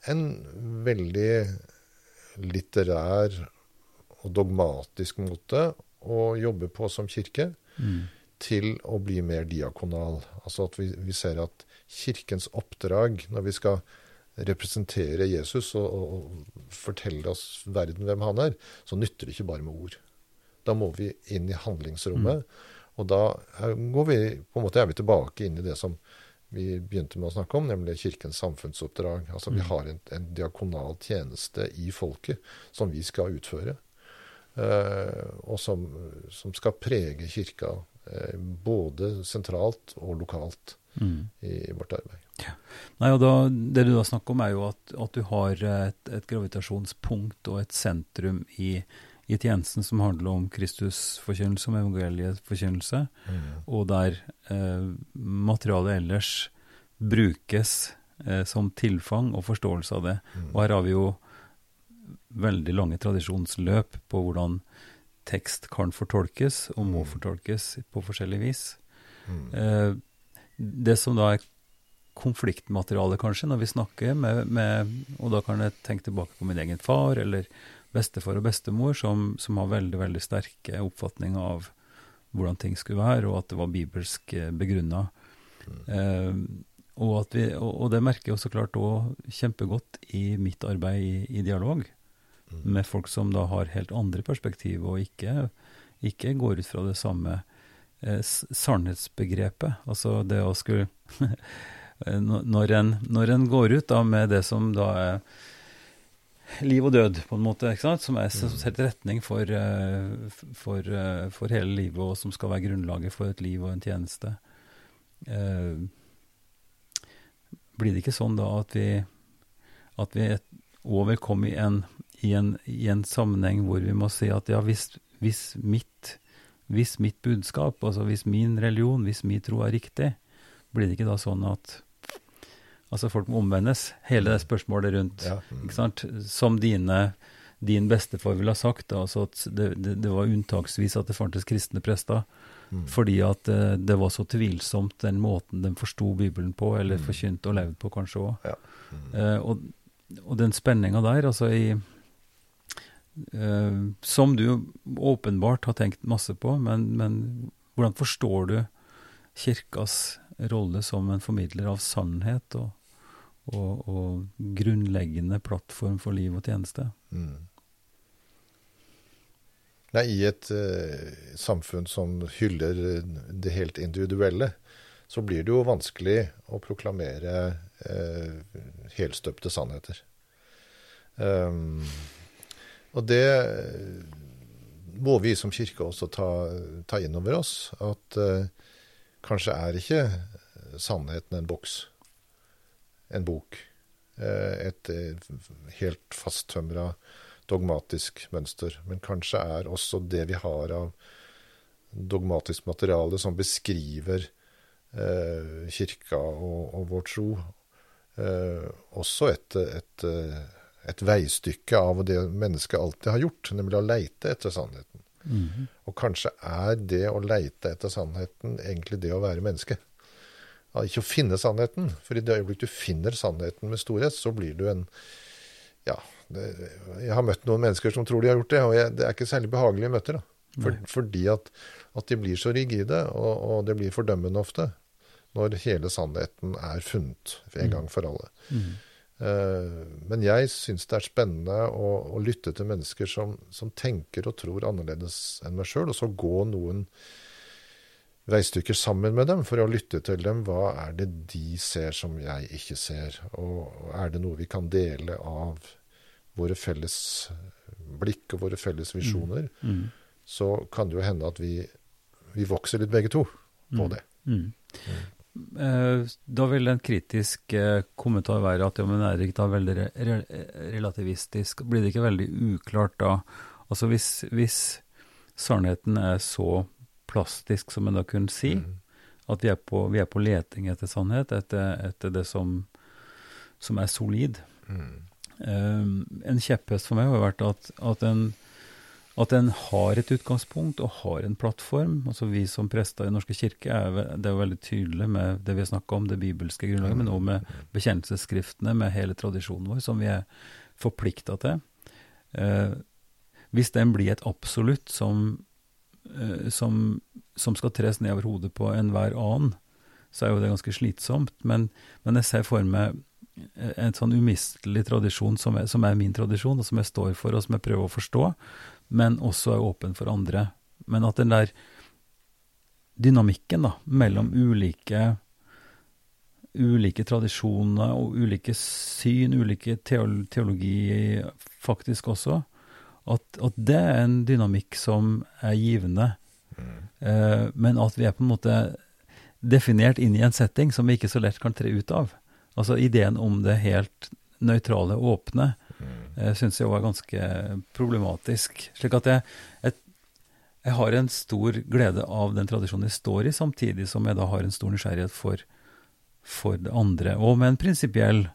en veldig litterær og dogmatisk måte å jobbe på som kirke, mm. til å bli mer diakonal. Altså at vi, vi, ser at kirkens oppdrag når vi skal representere Jesus og, og, fortelle oss verden hvem han er, så nytter det ikke bare med ord. Da må vi inn i handlingsrommet. Mm. Og da går vi, på en måte er vi tilbake inn i det som vi begynte med å snakke om, nemlig Kirkens samfunnsoppdrag. Altså Vi mm. har en, en diakonal tjeneste i folket som vi skal utføre. Eh, og som, som, skal prege Kirka eh, både sentralt og lokalt mm. i, i, vårt arbeid. Ja. Nei, og da, Det du da snakker om, er jo at, at du har et, et, gravitasjonspunkt og et sentrum i, i tjenesten som handler om Kristusforkynnelse, om evangelieforkynnelse, Mm. og der eh, materialet ellers brukes eh, som tilfang og forståelse av det. Mm. Og her har vi jo veldig lange tradisjonsløp på hvordan tekst kan fortolkes, og må Mm. fortolkes på forskjellig vis. Mm. Eh, det som da er konfliktmateriale, kanskje, når vi snakker med, med Og da kan jeg tenke tilbake på min egen far, eller bestefar og bestemor, som, som har veldig, veldig sterke oppfatninger av hvordan ting skulle være, og at det var bibelsk begrunna. Eh, og, at vi, og, og det merker jeg så klart òg kjempegodt i mitt arbeid i, i dialog, Mm. med folk som da har helt andre perspektiv, og ikke, ikke går ut fra det samme eh, sannhetsbegrepet. Altså det å skulle [laughs] Når når en, når en går ut da med det som da er liv og død, på en måte, ikke sant? som er s- Mm. setter retning for, eh, for, eh, for hele livet, og som skal være grunnlaget for et liv og en tjeneste. Eh, blir det ikke sånn da at vi at vi over kom i en, i, en, i en sammenheng hvor vi må si at ja, hvis, hvis, mitt, hvis mitt budskap, altså hvis min religion, hvis min tro er riktig, blir det ikke da sånn at altså folk må omvendes? Hele det spørsmålet rundt Ja. Mm. ikke sant? Som dine, din bestefar ville ha sagt, da, altså at det, det, det var unntaksvis at det fantes kristne prester, Mm. fordi at uh, det var så tvilsomt den måten de forsto Bibelen på, eller Mm. forkynte og levde på, kanskje òg. Ja. Mm. Eh, og, og den spenninga der, altså i uh, Som du åpenbart har tenkt masse på, men, men hvordan forstår du kirkas rolle som en formidler av sannhet og, og, og grunnleggende plattform for liv og tjeneste? Mm. Nei, I et uh, samfunn som hyller det helt individuelle, så blir det jo vanskelig å proklamere uh, helstøpte sannheter. Um, og det må vi som kirke også ta, ta inn over oss. At uh, kanskje er ikke sannheten en boks, en bok. Eh, et eh, helt fasttømra dogmatisk mønster. Men kanskje er også det vi har av dogmatisk materiale som beskriver eh, kirka og, og vår tro, eh, også et, et, eh, et veistykke av det mennesket alltid har gjort, nemlig å leite etter sannheten. Mhm. Og kanskje er det å leite etter sannheten egentlig det å være menneske. Ja, ikke å finne sannheten, for i det øyeblikk du finner sannheten med storhet, så blir du en Ja, det, jeg har møtt noen mennesker som tror de har gjort det, og jeg, det er ikke særlig behagelige møter. da. For, fordi at, at de blir så rigide, og, og det blir fordømmende ofte, når hele sannheten er funnet en Mm. gang for alle. Mm. Eh, Men jeg syns det er spennende å, å lytte til mennesker som, som tenker og tror annerledes enn meg sjøl, og så gå noen veistykker sammen med dem for å lytte til dem. Hva er det de ser som jeg ikke ser? Og er det noe vi kan dele av våre felles blikk og våre felles visjoner? Mhm. Så kan det jo hende at vi, vi vokser litt begge to på Mm. det. Mm. Eh, Da vil en kritisk eh, kommentar være at ja, men er det ikke da veldig re re relativistisk? Blir det ikke veldig uklart da? Altså hvis, hvis sannheten er så plastisk som en da kunne si, Mm. at vi er, på, vi er på leting etter sannhet, etter, etter det som, som er solid. Mm. Um, en kjepphest for meg har vært at, at en at en har et utgangspunkt og har en plattform. Altså Vi som prester i Norske kirke er, det er veldig tydelig med det vi har snakka om, det bibelske grunnlaget, men også med bekjennelsesskriftene, med hele tradisjonen vår, som vi er forplikta til. Uh, hvis den blir et absolutt som, som, som skal tres ned over hodet på enhver annen, så er jo det ganske slitsomt. Men, men jeg ser for meg eh, en sånn umistelig tradisjon som er, som er min tradisjon, og som jeg står for, og som jeg prøver å forstå, men også er åpen for andre. Men at den der dynamikken da, mellom ulike ulike tradisjoner og ulike syn, ulike teologi faktisk også, at, at det er en dynamikk som er givende. Mm. Eh, men at vi er på en måte definert inn i en setting som vi ikke så lett kan tre ut av. Altså ideen om det helt nøytrale, åpne, mm. syns jeg var ganske problematisk. Slik at jeg, jeg, jeg, har en stor glede av den tradisjonen jeg står i, samtidig som jeg da har en stor nysgjerrighet for, for det andre. Og med en prinsipiell,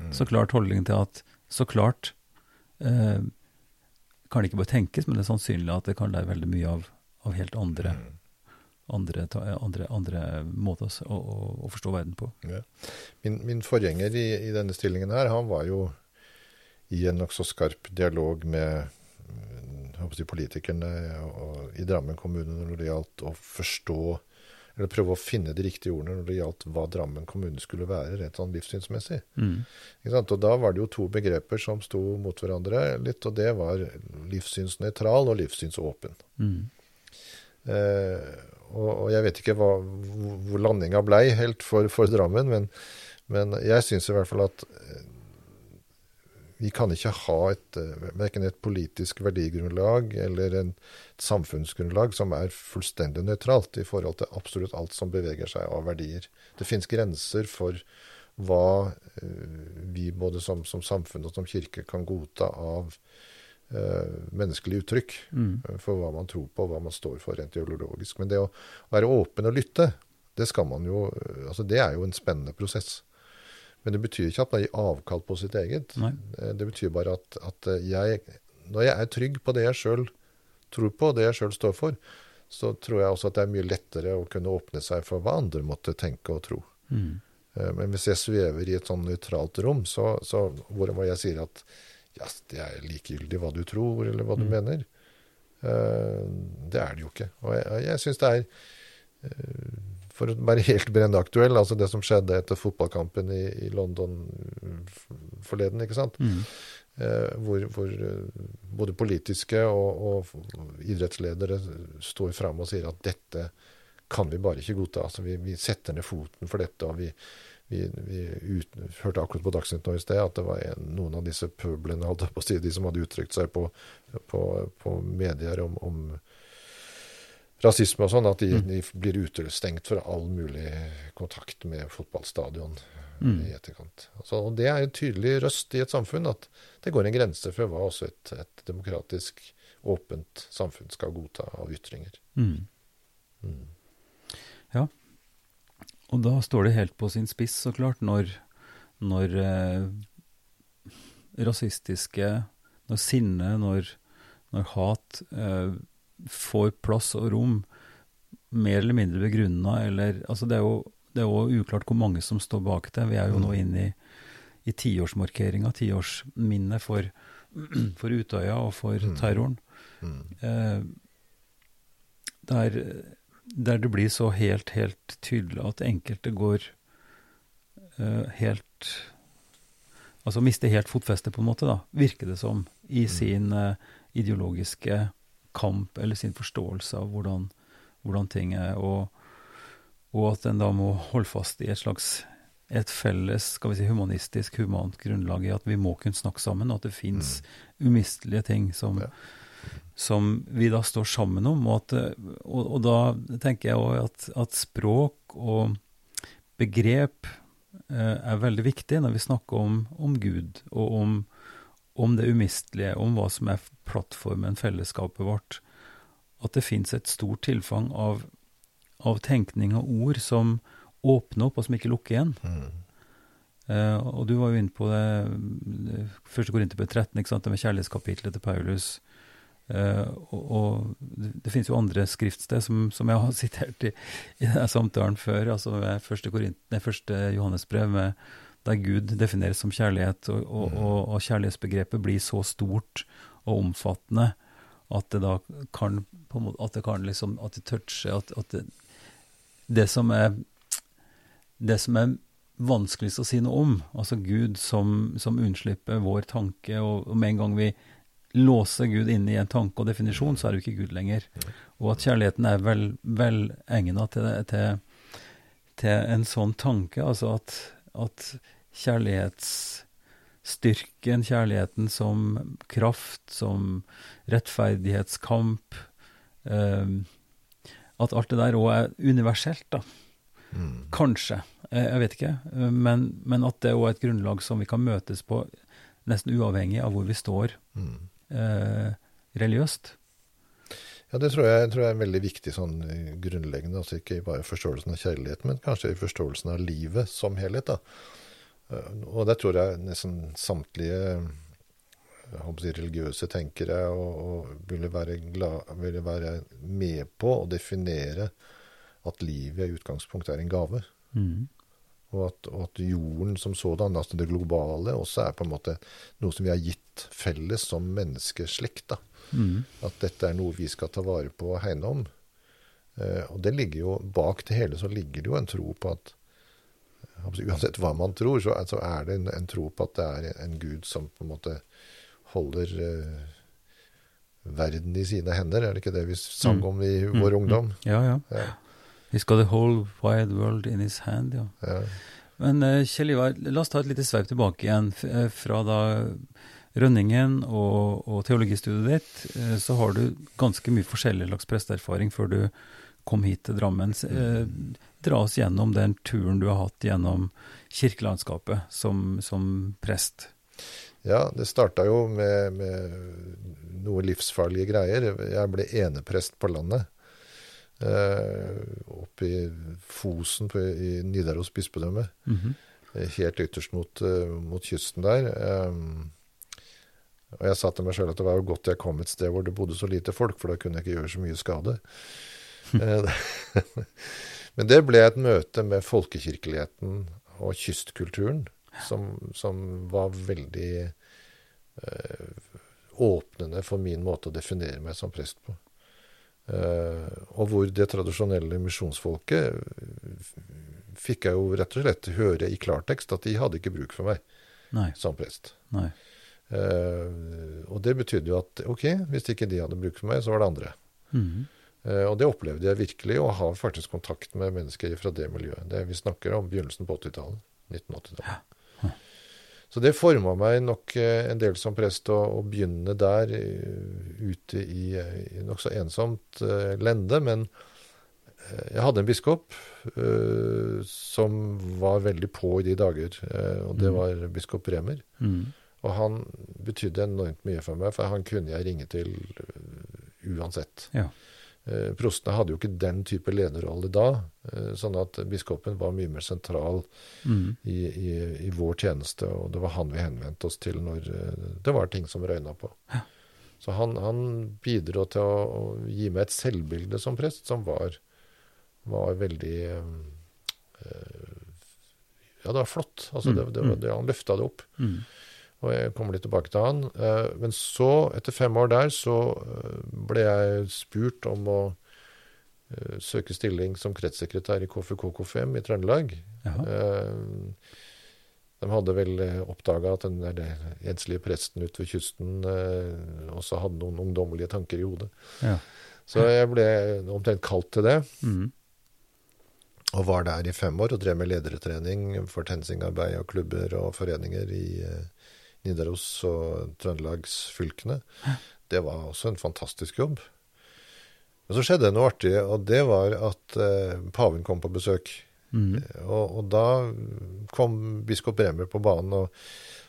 mm. så klart holdning til at så klart eh, kan det ikke bare tenkes, men det er sannsynlig at det kan lære veldig mye av, av helt andre mm andre, andre, andre måter å, å, å, forstå verden på. Ja. Min, min, forgjenger i, i, denne stillingen her, han var jo i en nokså skarp dialog med si, politikerne og, i Drammen kommune når det gjaldt å forstå eller prøve å finne de riktige ordene når det gjaldt hva Drammen kommune skulle være, rett sånn livssynsmessig. Mm. Og Da var det jo to begreper som sto mot hverandre litt, og det var livssynsnøytral og livssynsåpen. Mm. Eh, og, og, jeg vet ikke hva, hvor landinga blei helt for, for Drammen, men, men jeg syns i hvert fall at vi kan ikke ha et, eh, verken et politisk verdigrunnlag eller en, et samfunnsgrunnlag som er fullstendig nøytralt i forhold til absolutt alt som beveger seg av verdier. Det finnes grenser for hva eh, vi både som, som, samfunn og som kirke kan godta av uh, menneskelig uttrykk mm. Eh, for hva man tror på, hva man står for rent ideologisk. Men det å være åpen og lytte, det skal man jo eh, altså Det er jo en spennende prosess. Men det betyr ikke at man gir avkall på sitt eget. Nei. Det betyr bare at, at, jeg, når jeg er trygg på det jeg sjøl tror på, det jeg sjøl står for, så tror jeg også at det er mye lettere å kunne åpne seg for hva andre måtte tenke og tro. Mm. Men hvis jeg svever i et sånn nøytralt rom, så, så hvor jeg sier at ja, det er likegyldig hva du tror, eller hva du mm. mener. Det er det jo ikke. Og jeg, jeg syns det er For å være helt brennaktuell, altså det som skjedde etter fotballkampen i, i London forleden, ikke sant. Mm. Eh, hvor, hvor både politiske og, og, idrettsledere står fram og sier at dette kan vi bare ikke godta. Altså vi, vi setter ned foten for dette. og vi vi, vi ut, hørte akkurat på Dagsnytt nå i sted at det var en, noen av disse pøblene, holdt på å si, de som hadde uttrykt seg på, på, på medier om, om, rasisme og sånn, at de, mm. de, blir utestengt fra all mulig kontakt med fotballstadion mm. i etterkant. Altså, og Det er en tydelig røst i et samfunn, at det går en grense for hva også et, et demokratisk, åpent samfunn skal godta av ytringer. Mm. mm. Ja, og da står det helt på sin spiss, så klart, når, når eh, rasistiske Når sinne, når, når hat eh, får plass og rom, mer eller mindre begrunna, eller Altså, det er jo det er jo uklart hvor mange som står bak det. Vi er jo nå mm. inne i, i tiårsmarkeringa, tiårsminnet for, [clears throat] for Utøya og for mm. terroren. Mm. Eh, der der det blir så helt, helt tydelig at enkelte går eh, helt Altså mister helt fotfestet, på en måte, da, virker det som, i mm. sin eh, ideologiske kamp eller sin forståelse av hvordan, hvordan ting er, og, og, at en da må holde fast i et slags et felles skal vi si, humanistisk, humant grunnlag i at vi må kunne snakke sammen, og at det fins mm. umistelige ting som, ja som vi da står sammen om. Og, at, og, og da tenker jeg òg at, at, språk og begrep eh, er veldig viktig når vi snakker om, om Gud, og om, om, det umistelige, om hva som er plattformen, fellesskapet vårt. At det fins et stort tilfang av, av, tenkning og ord som åpner opp, og som ikke lukker igjen. Mm. Uh, og du var jo inne på det, første Korinterbrev 13, ikke sant, det med kjærlighetskapitlet til Paulus. Uh, og, og, det, det finnes jo andre skriftsted som, som jeg har [laughs] sitert i, i denne samtalen før, altså første, Korint, nei, første Johannesbrev, med, der Gud defineres som kjærlighet, og, og, og, og, kjærlighetsbegrepet blir så stort og omfattende at det da kan at det kan liksom, at det toucher at, at det, det, som er det som er vanskeligst å si noe om, altså Gud som, som unnslipper vår tanke, og, og med en gang vi låser Gud inne i en tanke og definisjon, så er det jo ikke Gud lenger. Og at kjærligheten er vel, vel egna til, til, til, en sånn tanke. Altså at, at kjærlighetsstyrken, kjærligheten som kraft, som rettferdighetskamp eh, At alt det der òg er universelt, da. Mm. Kanskje. Jeg, vet ikke. Men, men at det òg er et grunnlag som vi kan møtes på nesten uavhengig av hvor vi står Mm. eh, religiøst. Ja, det tror jeg, tror jeg er veldig viktig sånn eh, grunnleggende. Altså ikke bare forståelsen av kjærlighet, men kanskje i forståelsen av livet som helhet. da. Eh, Og det tror jeg nesten samtlige jeg å si, religiøse tenkere og, og ville, være glad, ville være med på å definere at livet i utgangspunktet er en gave. Mm. Og at, og at jorden som sådan, altså det globale, også er på en måte noe som vi har gitt felles som menneskeslekt. da. Mm. At dette er noe vi skal ta vare på og hegne om. Eh, og det ligger jo, bak det hele så ligger det jo en tro på at Uansett hva man tror, så, så er det en, en tro på at det er en, gud som på en måte holder eh, verden i sine hender. Er det ikke det vi sang Mm. om i Mm, vår mm. ungdom? Ja, ja. Ja. He's got the whole wide world in his hand, ja. Ja. Men uh, Kjell Ivar, la oss ta et lite sveip tilbake igjen. Fra da Rønningen og, og teologistudiet ditt, eh, så har du ganske mye forskjellig slags presteerfaring før du kom hit til Drammen. Eh, dra oss gjennom den turen du har hatt gjennom kirkelandskapet som, som prest. Ja, det starta jo med, med noe livsfarlige greier. Jeg ble eneprest på landet. Eh, oppe i Fosen på, i Nidaros bispedømme. Mm -hmm. Helt ytterst mot, eh, mot kysten der. Eh, og jeg sa til meg sjøl at det var jo godt jeg kom et sted hvor det bodde så lite folk, for da kunne jeg ikke gjøre så mye skade. [laughs] Eh, [laughs] Men det ble et møte med folkekirkeligheten og kystkulturen som, som var veldig eh, åpnende for min måte å definere meg som prest på. Eh, og hvor det tradisjonelle misjonsfolket fikk jeg jo rett og slett høre i klartekst at de hadde ikke bruk for meg Nei. som prest. nei. Eh, og det betydde jo at ok, hvis ikke de hadde bruk for meg, så var det andre. Mm. Eh, og det opplevde jeg virkelig, og har faktisk kontakt med mennesker fra det miljøet. Det vi snakker om begynnelsen på 80-tallet. 1980-tallet. Så det forma meg nok eh, en del som prest å, å begynne der, ute i, i nokså ensomt uh, lende. Men jeg hadde en biskop som var veldig på i de dager, og det Mhm. var biskop Bremer. Mhm. Og han betydde enormt mye for meg, for han kunne jeg ringe til øh, uansett. Ja. Eh, Prostene hadde jo ikke den type lederrolle da, eh, sånn at biskopen var mye mer sentral mm. i, i, i vår tjeneste, og det var han vi henvendte oss til når eh, det var ting som røyna på. Ja. Så han, han bidro til å, å gi meg et selvbilde som prest som var, var veldig eh, Ja, det var flott. Altså, det, det, det, han løfta det opp. Mhm. Og jeg kommer litt tilbake til han. Eh, Men så, etter fem år der, så eh, ble jeg spurt om å eh, søke stilling som kretssekretær i KFUK-KFM i Trøndelag. De hadde vel oppdaga at den der enslige presten ute ved kysten også hadde noen ungdommelige tanker i hodet. Ja. Så jeg ble omtrent kalt til det. Mm. Og var der i fem år og drev med ledertrening for TenSing-arbeid og klubber og foreninger i Nidaros og Trøndelagsfylkene. Det var også en fantastisk jobb. Men så skjedde det noe artig, og det var at eh, paven kom på besøk. Mm. Og, og da kom biskop Bremer på banen og,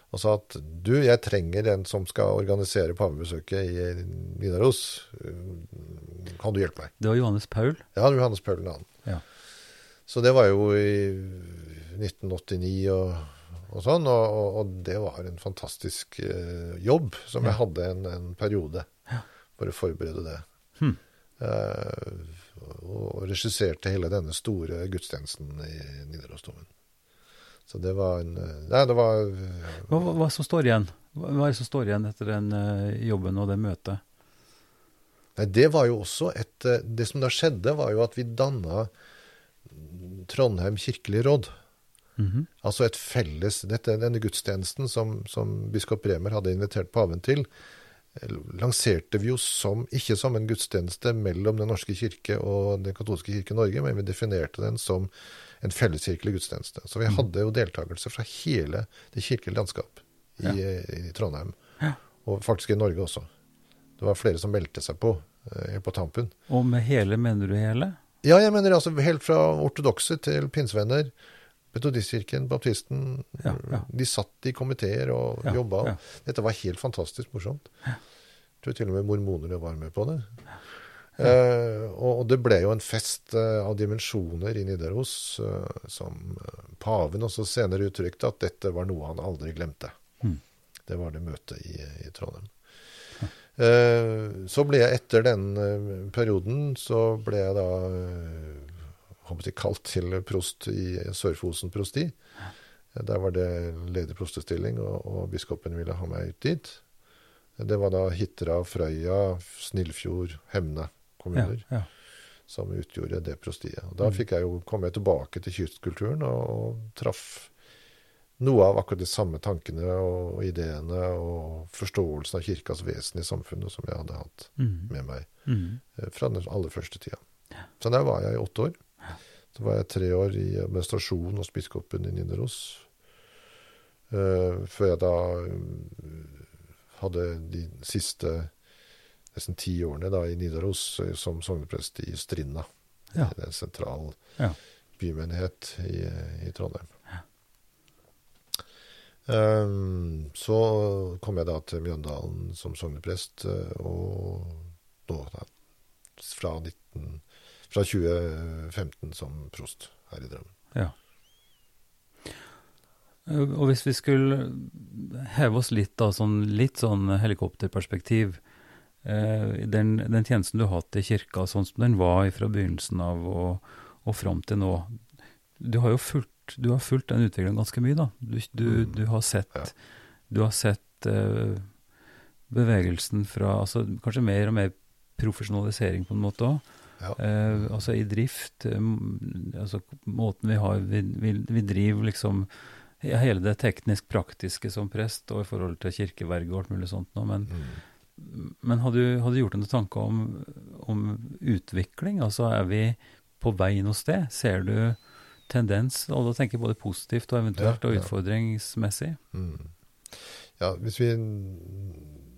og sa at du, jeg trenger en som skal organisere pavebesøket i Nidaros. Kan du hjelpe meg? Det var Johannes Paul. Ja, det var Johannes Paul navn. Ja. Så det var jo i 1989 og, og sånn, og, og, det var en fantastisk uh, jobb som jeg hadde en, en periode Ja. for å forberede det. Hmm. Uh, og regisserte hele denne store gudstjenesten i Nidarosdomen. Så det var en eh, Nei, det var Hva, hva, hva som står igjen? Hva, hva er det som står igjen etter den uh, jobben og det møtet? Nei, det var jo også et Det som da skjedde, var jo at vi danna Trondheim kirkelig råd. Mhm. Altså et felles dette, Denne gudstjenesten som, som biskop Bremer hadde invitert paven til, eh, lanserte vi jo som, ikke som en gudstjeneste mellom Den norske kirke og Den katolske kirke i Norge, men vi definerte den som en felleskirkelig gudstjeneste. Så vi Mhm. hadde jo deltakelse fra hele det kirkelige landskap i, i Trondheim. Ja. Og faktisk i Norge også. Det var flere som meldte seg på helt på tampen. Og med hele, mener du hele? Ja, jeg mener altså helt fra ortodokse til pinsevenner. Metodistkirken, baptisten. Ja, ja. De satt i komiteer og Ja, jobba. Dette var helt fantastisk morsomt. Jeg tror til og med mormonerne var med på det. Eh, og, og det ble jo en fest eh, av dimensjoner i Nidaros, eh, som eh, paven også senere uttrykte at dette var noe han aldri glemte. Mm. Det var det møtet i, i Trondheim. Eh, så ble jeg etter den eh, perioden, så ble jeg da håper jeg, kalt til prost i Sør-Fosen prosti. Der var det ledig prostestilling, og, og biskopen ville ha meg ut dit. Det var da Hitra, Frøya, Snillfjord, Hemne kommuner ja. som utgjorde det prostiet. Og da Mm. fikk jeg jo komme tilbake til kystkulturen og, og traff noe av akkurat de samme tankene og ideene og forståelsen av kirkas vesen i samfunnet som jeg hadde hatt Mm. med meg Mm. eh, fra den aller første tida. Så der var jeg i åtte år. Så var jeg tre år i administrasjon hos biskopen i Nidaros. Uh, før jeg da eh, hadde de siste nesten ti årene da i Nidaros eh, som sogneprest i Strinda. Ja. En sentral Ja. bymenighet i, i Trondheim. Um, så kom jeg da til Mjøndalen som sogneprest, eh, og nå da, fra, 19, fra 2015 som prost her i Drammen. Ja. Og hvis vi skulle heve oss litt, da, sånn, litt sånn helikopterperspektiv eh, den, den tjenesten du har hatt i kirka, sånn som den var fra begynnelsen av og, og fram til nå Du har jo fulgt, du har fulgt den utviklingen ganske mye, da. Du, du, Mm. du har sett, Ja. du har sett eh, bevegelsen fra altså, Kanskje mer og mer profesjonalisering på en måte òg. Ja. Eh, altså i drift, eh, altså måten vi har Vi, vi, vi driver liksom ja, hele det teknisk-praktiske som prest, og i forhold til kirkeverget og alt mulig sånt noe, men, Mm. men har du, har du gjort deg noen tanker om, om utvikling? Altså er vi på vei noe sted? Ser du tendens? Og da tenker jeg både positivt og eventuelt Ja, og utfordringsmessig. Mm. Ja, hvis vi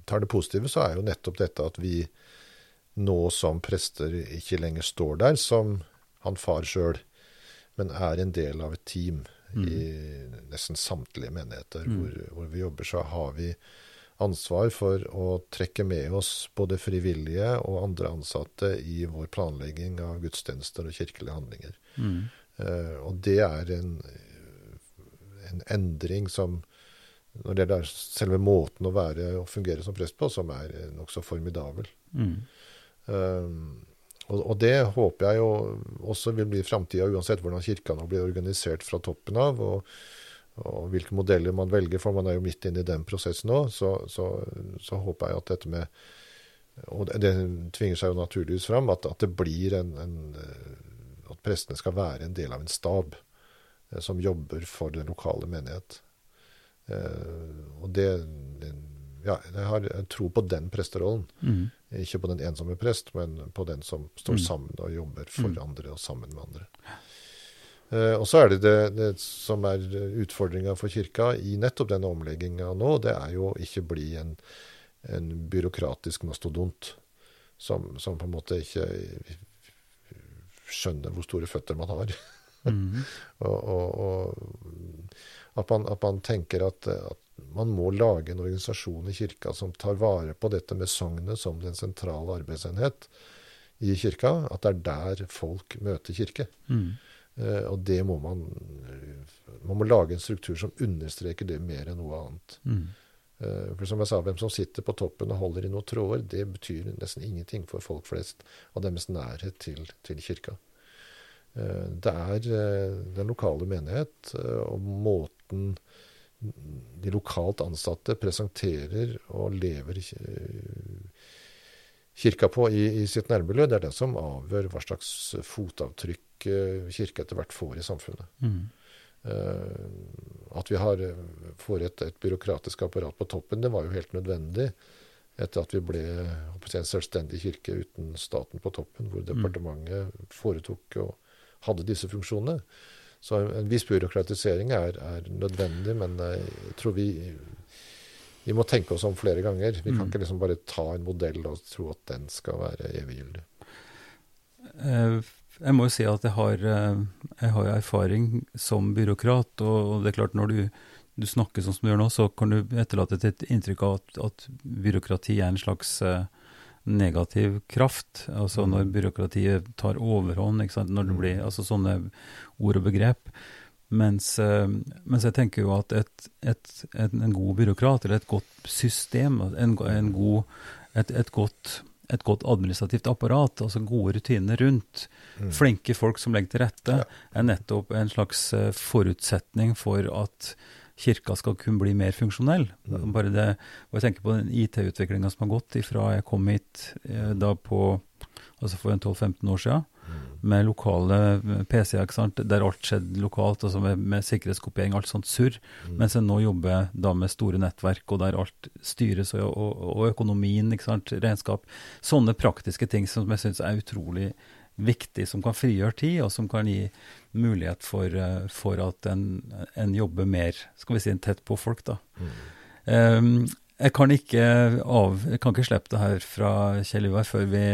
tar det positive, så er jo nettopp dette at vi nå som prester ikke lenger står der som han far sjøl, men er en del av et team i nesten samtlige menigheter Mm. hvor, hvor vi jobber. Så har vi ansvar for å trekke med oss både frivillige og andre ansatte i vår planlegging av gudstjenester og kirkelige handlinger. Mm. Uh, og det er en, en endring som når det er selve måten å være og fungere som prest på, som er eh, nokså formidabel. Mm. Um, og, det håper jeg jo også vil bli framtida, uansett hvordan kirka nå blir organisert fra toppen av, og, og hvilke modeller man velger, for man er jo midt inne i den prosessen nå. Så, så, så håper jeg at dette med Og det, tvinger seg jo naturligvis fram, at, at det blir en, en eh, At prestene skal være en del av en stab eh, som jobber for den lokale menighet. Eh, og det, Ja, jeg har tro på den presterollen. Mm. Ikke på den ensomme prest, men på den som står Mm. sammen og jobber for Mm. andre og sammen med andre. Eh, og så er det det, det som er utfordringa for kirka i nettopp denne omlegginga nå, det er jo ikke bli en, en byråkratisk mastodont som, som på en måte ikke skjønner hvor store føtter man har. Mm. [laughs] Og, og, og at, man, at man tenker at, at man må lage en organisasjon i kirka som tar vare på dette med sognet som den sentrale arbeidsenhet i kirka. At det er der folk møter kirke. Mm. Uh, og det må man Man må lage en struktur som understreker det mer enn noe annet. Mm. Uh, for som jeg sa, hvem som sitter på toppen og holder i noen tråder, det betyr nesten ingenting for folk flest og deres nærhet til, til kirka. Uh, Det er den lokale menighet og måten de lokalt ansatte presenterer og lever kirka på i, i sitt nærmiljø. Det er det som avgjør hva slags fotavtrykk eh, kirka etter hvert får i samfunnet. Mm. Eh, At vi har, eh, får et, et byråkratisk apparat på toppen, det var jo helt nødvendig etter at vi ble en selvstendig kirke uten staten på toppen, hvor departementet foretok og hadde disse funksjonene. Så en viss byråkratisering er, er nødvendig, men jeg tror vi, vi må tenke oss om flere ganger. Vi kan Mm. ikke liksom bare ta en modell og tro at den skal være eviggyldig. Eh, Jeg må jo si at jeg har, eh, jeg har erfaring som byråkrat, og det er klart når du, du snakker sånn som du gjør nå, så kan du etterlate et inntrykk av at, at byråkrati er en slags uh, negativ kraft. Altså når mm. byråkratiet tar overhånd, når det blir mm. altså sånne ord og begrep. Mens, uh, mens jeg tenker jo at et, et, et, en god byråkrat, eller et godt system, en, en god, et, godt, et, godt administrativt apparat, altså gode rutiner rundt, mm. flinke folk som legger til rette, er nettopp en slags uh, forutsetning for at kirka skal kunne bli mer funksjonell. Mm. Bare det, og Jeg tenker på den IT-utviklinga som har gått ifra jeg kom hit eh, da på, altså for 12-15 år siden, mm. med lokale eh, PC-er, der alt skjedde lokalt, altså med, med sikkerhetskopiering, alt sånt surr. Mm. Mens jeg nå jobber da med store nettverk, og der alt styres, og, og, og økonomien, regnskap. Sånne praktiske ting som jeg syns er utrolig viktig, som kan frigjøre tid, og som kan gi mulighet for, eh, for at en, en, jobber mer skal vi si, tett på folk. da. Mm. Um, jeg kan ikke av, jeg kan ikke slippe det her fra Kjell Ivar før vi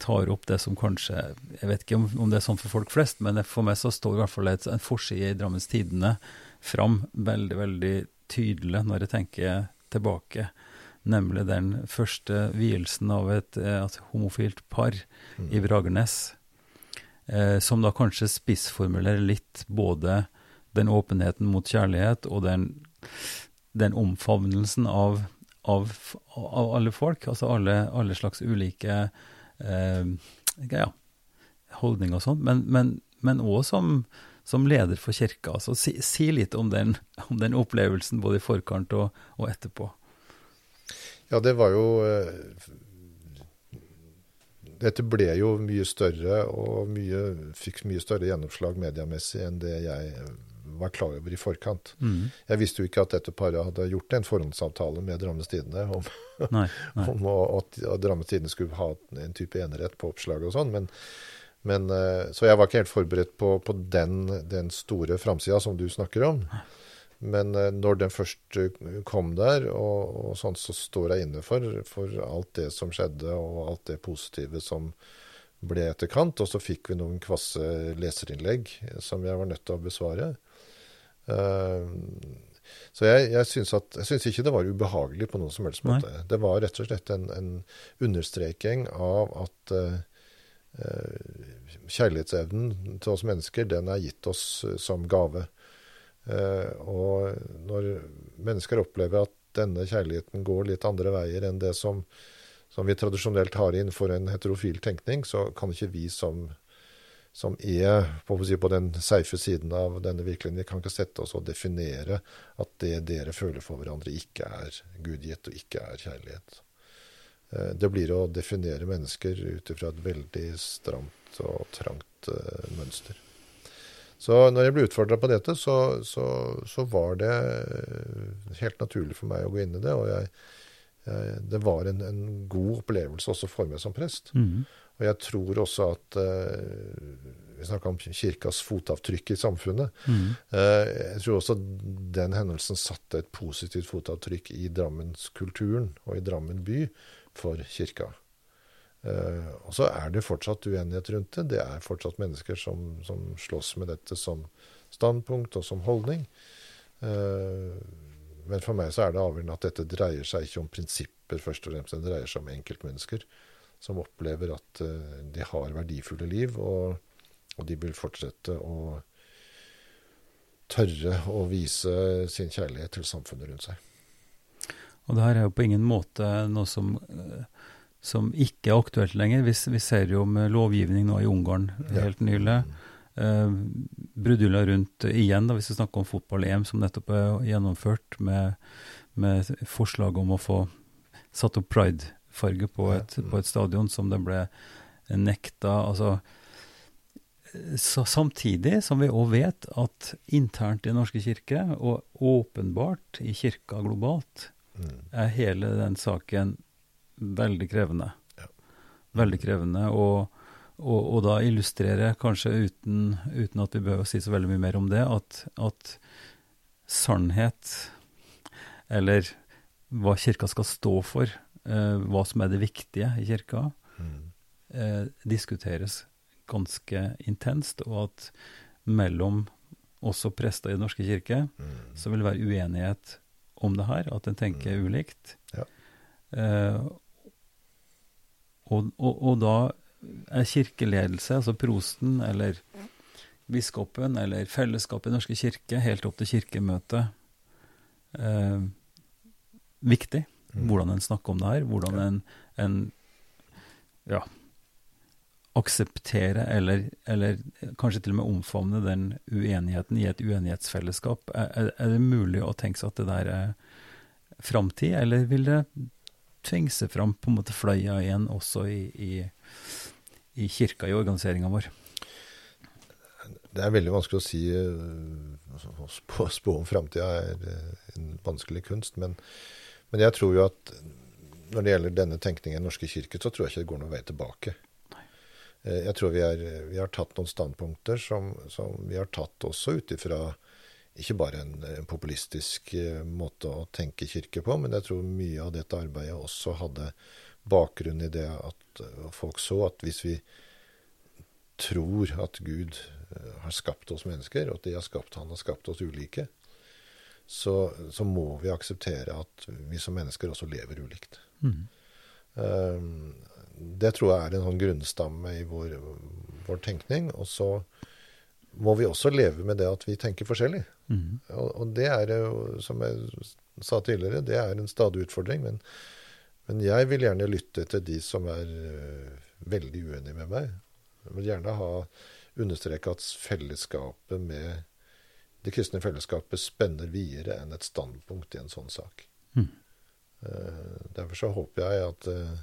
tar opp det som kanskje Jeg vet ikke om, om det er sånn for folk flest, men for meg så står i hvert fall et, en forside i Drammens Tidende fram veldig, veldig tydelig når jeg tenker tilbake nemlig den første vielsen av et, eh, et homofilt par mm. i Bragernes, eh, som da kanskje spissformulerer litt både den åpenheten mot kjærlighet og den, den omfavnelsen av, av, av, alle folk, altså alle, alle slags ulike eh, ja, holdninger og sånn, men òg som, som, leder for kirka. Altså, si, si litt om den, om den, opplevelsen både i forkant og, og etterpå. Ja, det var jo eh, Dette ble jo mye større og mye, fikk mye større gjennomslag mediemessig enn det jeg var klar over i forkant. Mm. Jeg visste jo ikke at dette paret hadde gjort en forhåndsavtale med Drammens Tidende om, nei, nei. [laughs] om at, at Drammens Tidende skulle ha en type enerett på oppslaget og sånn. Men, men, eh, så jeg var ikke helt forberedt på, på den, den, store framsida som du snakker om. Men eh, når den først eh, kom der, og, og sånn, så står jeg inne for, for, alt det som skjedde, og alt det positive som ble etterkant. Og så fikk vi noen kvasse leserinnlegg som jeg var nødt til å besvare. Så jeg, jeg syns, at, jeg syns ikke det var ubehagelig på noen som helst måte. Nei. Det var rett og slett en, en understreking av at kjærlighetsevnen til oss mennesker, den er gitt oss som gave. Eh, og når mennesker opplever at denne kjærligheten går litt andre veier enn det som, som vi tradisjonelt har innenfor en heterofil tenkning, så kan ikke vi som, som er på, si, på den safe siden av denne virkeligheten, vi kan ikke sette oss og definere at det dere føler for hverandre, ikke er gudgitt og ikke er kjærlighet. Eh, det blir å definere mennesker ut ifra et veldig stramt og trangt uh, mønster. Så når jeg ble utfordra på dette, så, så, så, var det eh, helt naturlig for meg å gå inn i det. Og jeg, jeg, det var en, en, god opplevelse også for meg som prest. Mm. Og jeg tror også at uh, Vi snakka om kirkas fotavtrykk i samfunnet. Mm. Uh, jeg tror også den hendelsen satte et positivt fotavtrykk i Drammenskulturen og i Drammen by for kirka. Uh, og så er det fortsatt uenighet rundt det. Det er fortsatt mennesker som, som slåss med dette som standpunkt og som holdning. Uh, men for meg så er det avgjørende at dette dreier seg ikke om prinsipper, først og fremst. Det dreier seg om enkeltmennesker som opplever at uh, de har verdifulle liv, og, og, de vil fortsette å tørre å vise sin kjærlighet til samfunnet rundt seg. Og det her er jo på ingen måte noe som som ikke er aktuelt lenger. Vi, vi ser jo med lovgivning nå i Ungarn helt nylig. Eh, Brudulja rundt igjen, da, hvis vi snakker om fotball-EM som nettopp er gjennomført, med, med, forslag om å få satt opp pridefarge på, på, et stadion som det ble nekta. altså så samtidig som vi òg vet at internt i Den norske kirke, og åpenbart i kirka globalt, mm. er hele den saken veldig krevende. Ja. Veldig krevende. Og, og, og, da illustrerer jeg kanskje uten, uten, at vi behøver å si så veldig mye mer om det, at, at sannhet, eller hva kirka skal stå for, eh, hva som er det viktige i kirka, mm. eh, diskuteres ganske intenst, og at mellom også prester i Den norske kirke Mm. så vil det være uenighet om det her, at en tenker Mm. ulikt. Ja. Eh, og, og, og da er kirkeledelse, altså prosten eller biskopen eller fellesskapet i Norske kirke, helt opp til kirkemøtet, eh, viktig. Mm. Hvordan en snakker om det her, hvordan en, en ja, akseptere eller, eller kanskje til og med omfavne den uenigheten i et uenighetsfellesskap. Er, er- er det mulig å tenke seg at det der er framtid, eller vil det tvinge seg fram på en måte fløya igjen også i, i, i kirka, i organiseringa vår? Det er veldig vanskelig å si eh, altså, Å spå, spå om framtida er eh, en vanskelig kunst. Men, men jeg tror jo at når det gjelder denne tenkningen i Den norske kirke, så tror jeg ikke det går noen vei tilbake. Nei. Jeg tror vi, er, vi har tatt noen standpunkter som, som vi har tatt også ut ifra ikke bare en, en populistisk eh, måte å tenke kirke på, men jeg tror mye av dette arbeidet også hadde bakgrunn i det at eh, folk så at hvis vi tror at Gud eh, har skapt oss mennesker, og at de har skapt, han har skapt oss ulike, så, så må vi akseptere at vi som mennesker også lever ulikt. Mm. Um, det tror jeg er en sånn grunnstamme i vår, vår tenkning. Og så må vi også leve med det at vi tenker forskjellig. Mm. Og, og det er jo, som jeg sa tidligere, det er en stadig utfordring. Men, men jeg vil gjerne lytte til de som er øh, veldig uenige med meg. Jeg vil gjerne ha understreke at fellesskapet med det kristne fellesskapet spenner videre enn et standpunkt i en sånn sak. Mm. Eh, Derfor så håper jeg at eh,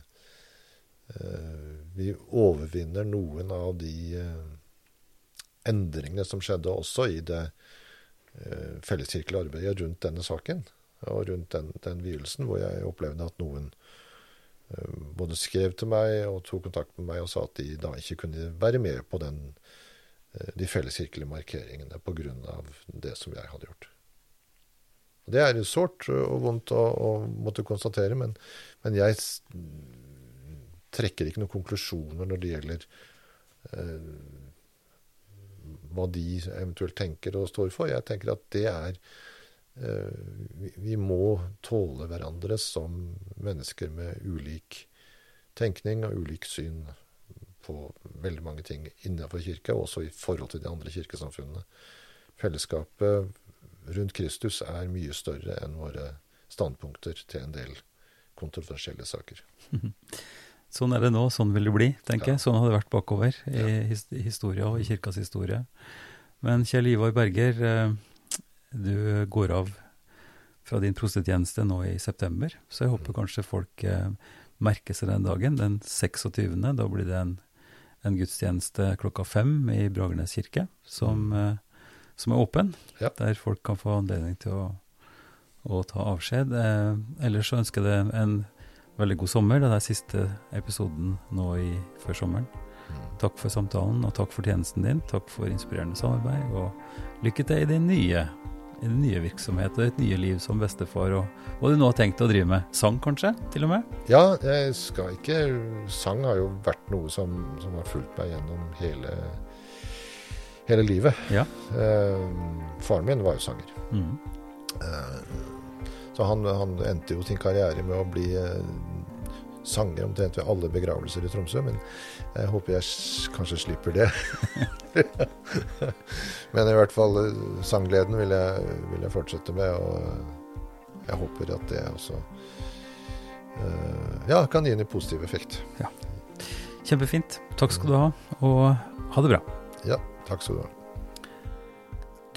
eh, vi overvinner noen av de eh, endringene som skjedde også i det eh, arbeid arbeidet rundt denne saken. Og rundt den, den vielsen, hvor jeg opplevde at noen eh, både skrev til meg og tok kontakt med meg og sa at de da ikke kunne være med på den, eh, de felleskirkelige markeringene pga. det som jeg hadde gjort. Og Det er sårt og vondt å, å måtte konstatere, men, men jeg trekker ikke noen konklusjoner når det gjelder eh, hva de eventuelt tenker og står for. Jeg tenker at det er eh, vi, må tåle hverandre som mennesker med ulik tenkning og ulik syn på veldig mange ting innenfor kirka, og også i forhold til de andre kirkesamfunnene. Fellesskapet rundt Kristus er mye større enn våre standpunkter til en del kontroversielle saker. [laughs] Sånn er det nå, sånn vil det bli, tenker jeg. Sånn har det vært bakover i historia og i kirkas historie. Men Kjell Ivar Berger, eh, du går av fra din prostetjeneste nå i september, så jeg håper kanskje folk eh, merker seg den dagen, den 26. Da blir det en, en gudstjeneste klokka fem i Bragernes kirke, som, eh, som er åpen, Ja. der folk kan få anledning til å, å ta avskjed. Ellers så ønsker jeg deg en veldig god sommer. Det er siste episoden nå i, før sommeren. Takk for samtalen, og takk for tjenesten din. Takk for inspirerende samarbeid, og lykke til i din nye, i din nye virksomhet og ditt nye liv som bestefar, og hva du nå har tenkt å drive med. Sang, kanskje, til og med? Ja, jeg skal ikke Sang har jo vært noe som, som har fulgt meg gjennom hele, hele livet. Ja. Eh, faren min var jo sanger. Mm. Eh, så han, han endte jo sin karriere med å bli eh, sanger omtrent ved alle begravelser i Tromsø, men jeg håper jeg kanskje slipper det. [laughs] men i hvert fall eh, sanggleden vil jeg, vil jeg fortsette med, og jeg håper at det også uh, ja, kan gi en positiv effekt. Kjempefint. Takk skal du ha, og ha det bra. Ja, takk skal du ha.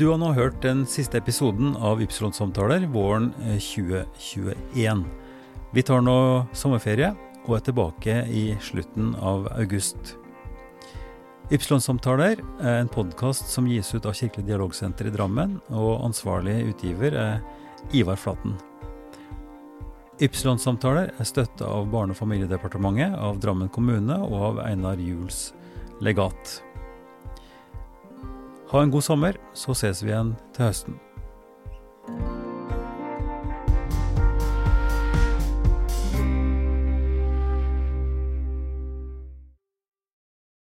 Du har nå hørt den siste episoden av Ypsilon-samtaler våren eh, 2021. Vi tar nå sommerferie og er tilbake i slutten av august. Ypsilon-samtaler er en podkast som gis ut av Kirkelig dialogsenter i Drammen, og ansvarlig utgiver er Ivar Flaten. Ypsilon-samtaler er støtta av Barne- og familiedepartementet, av Drammen kommune og av Einar Juels legat. Ha en god sommer, så ses vi igjen til høsten.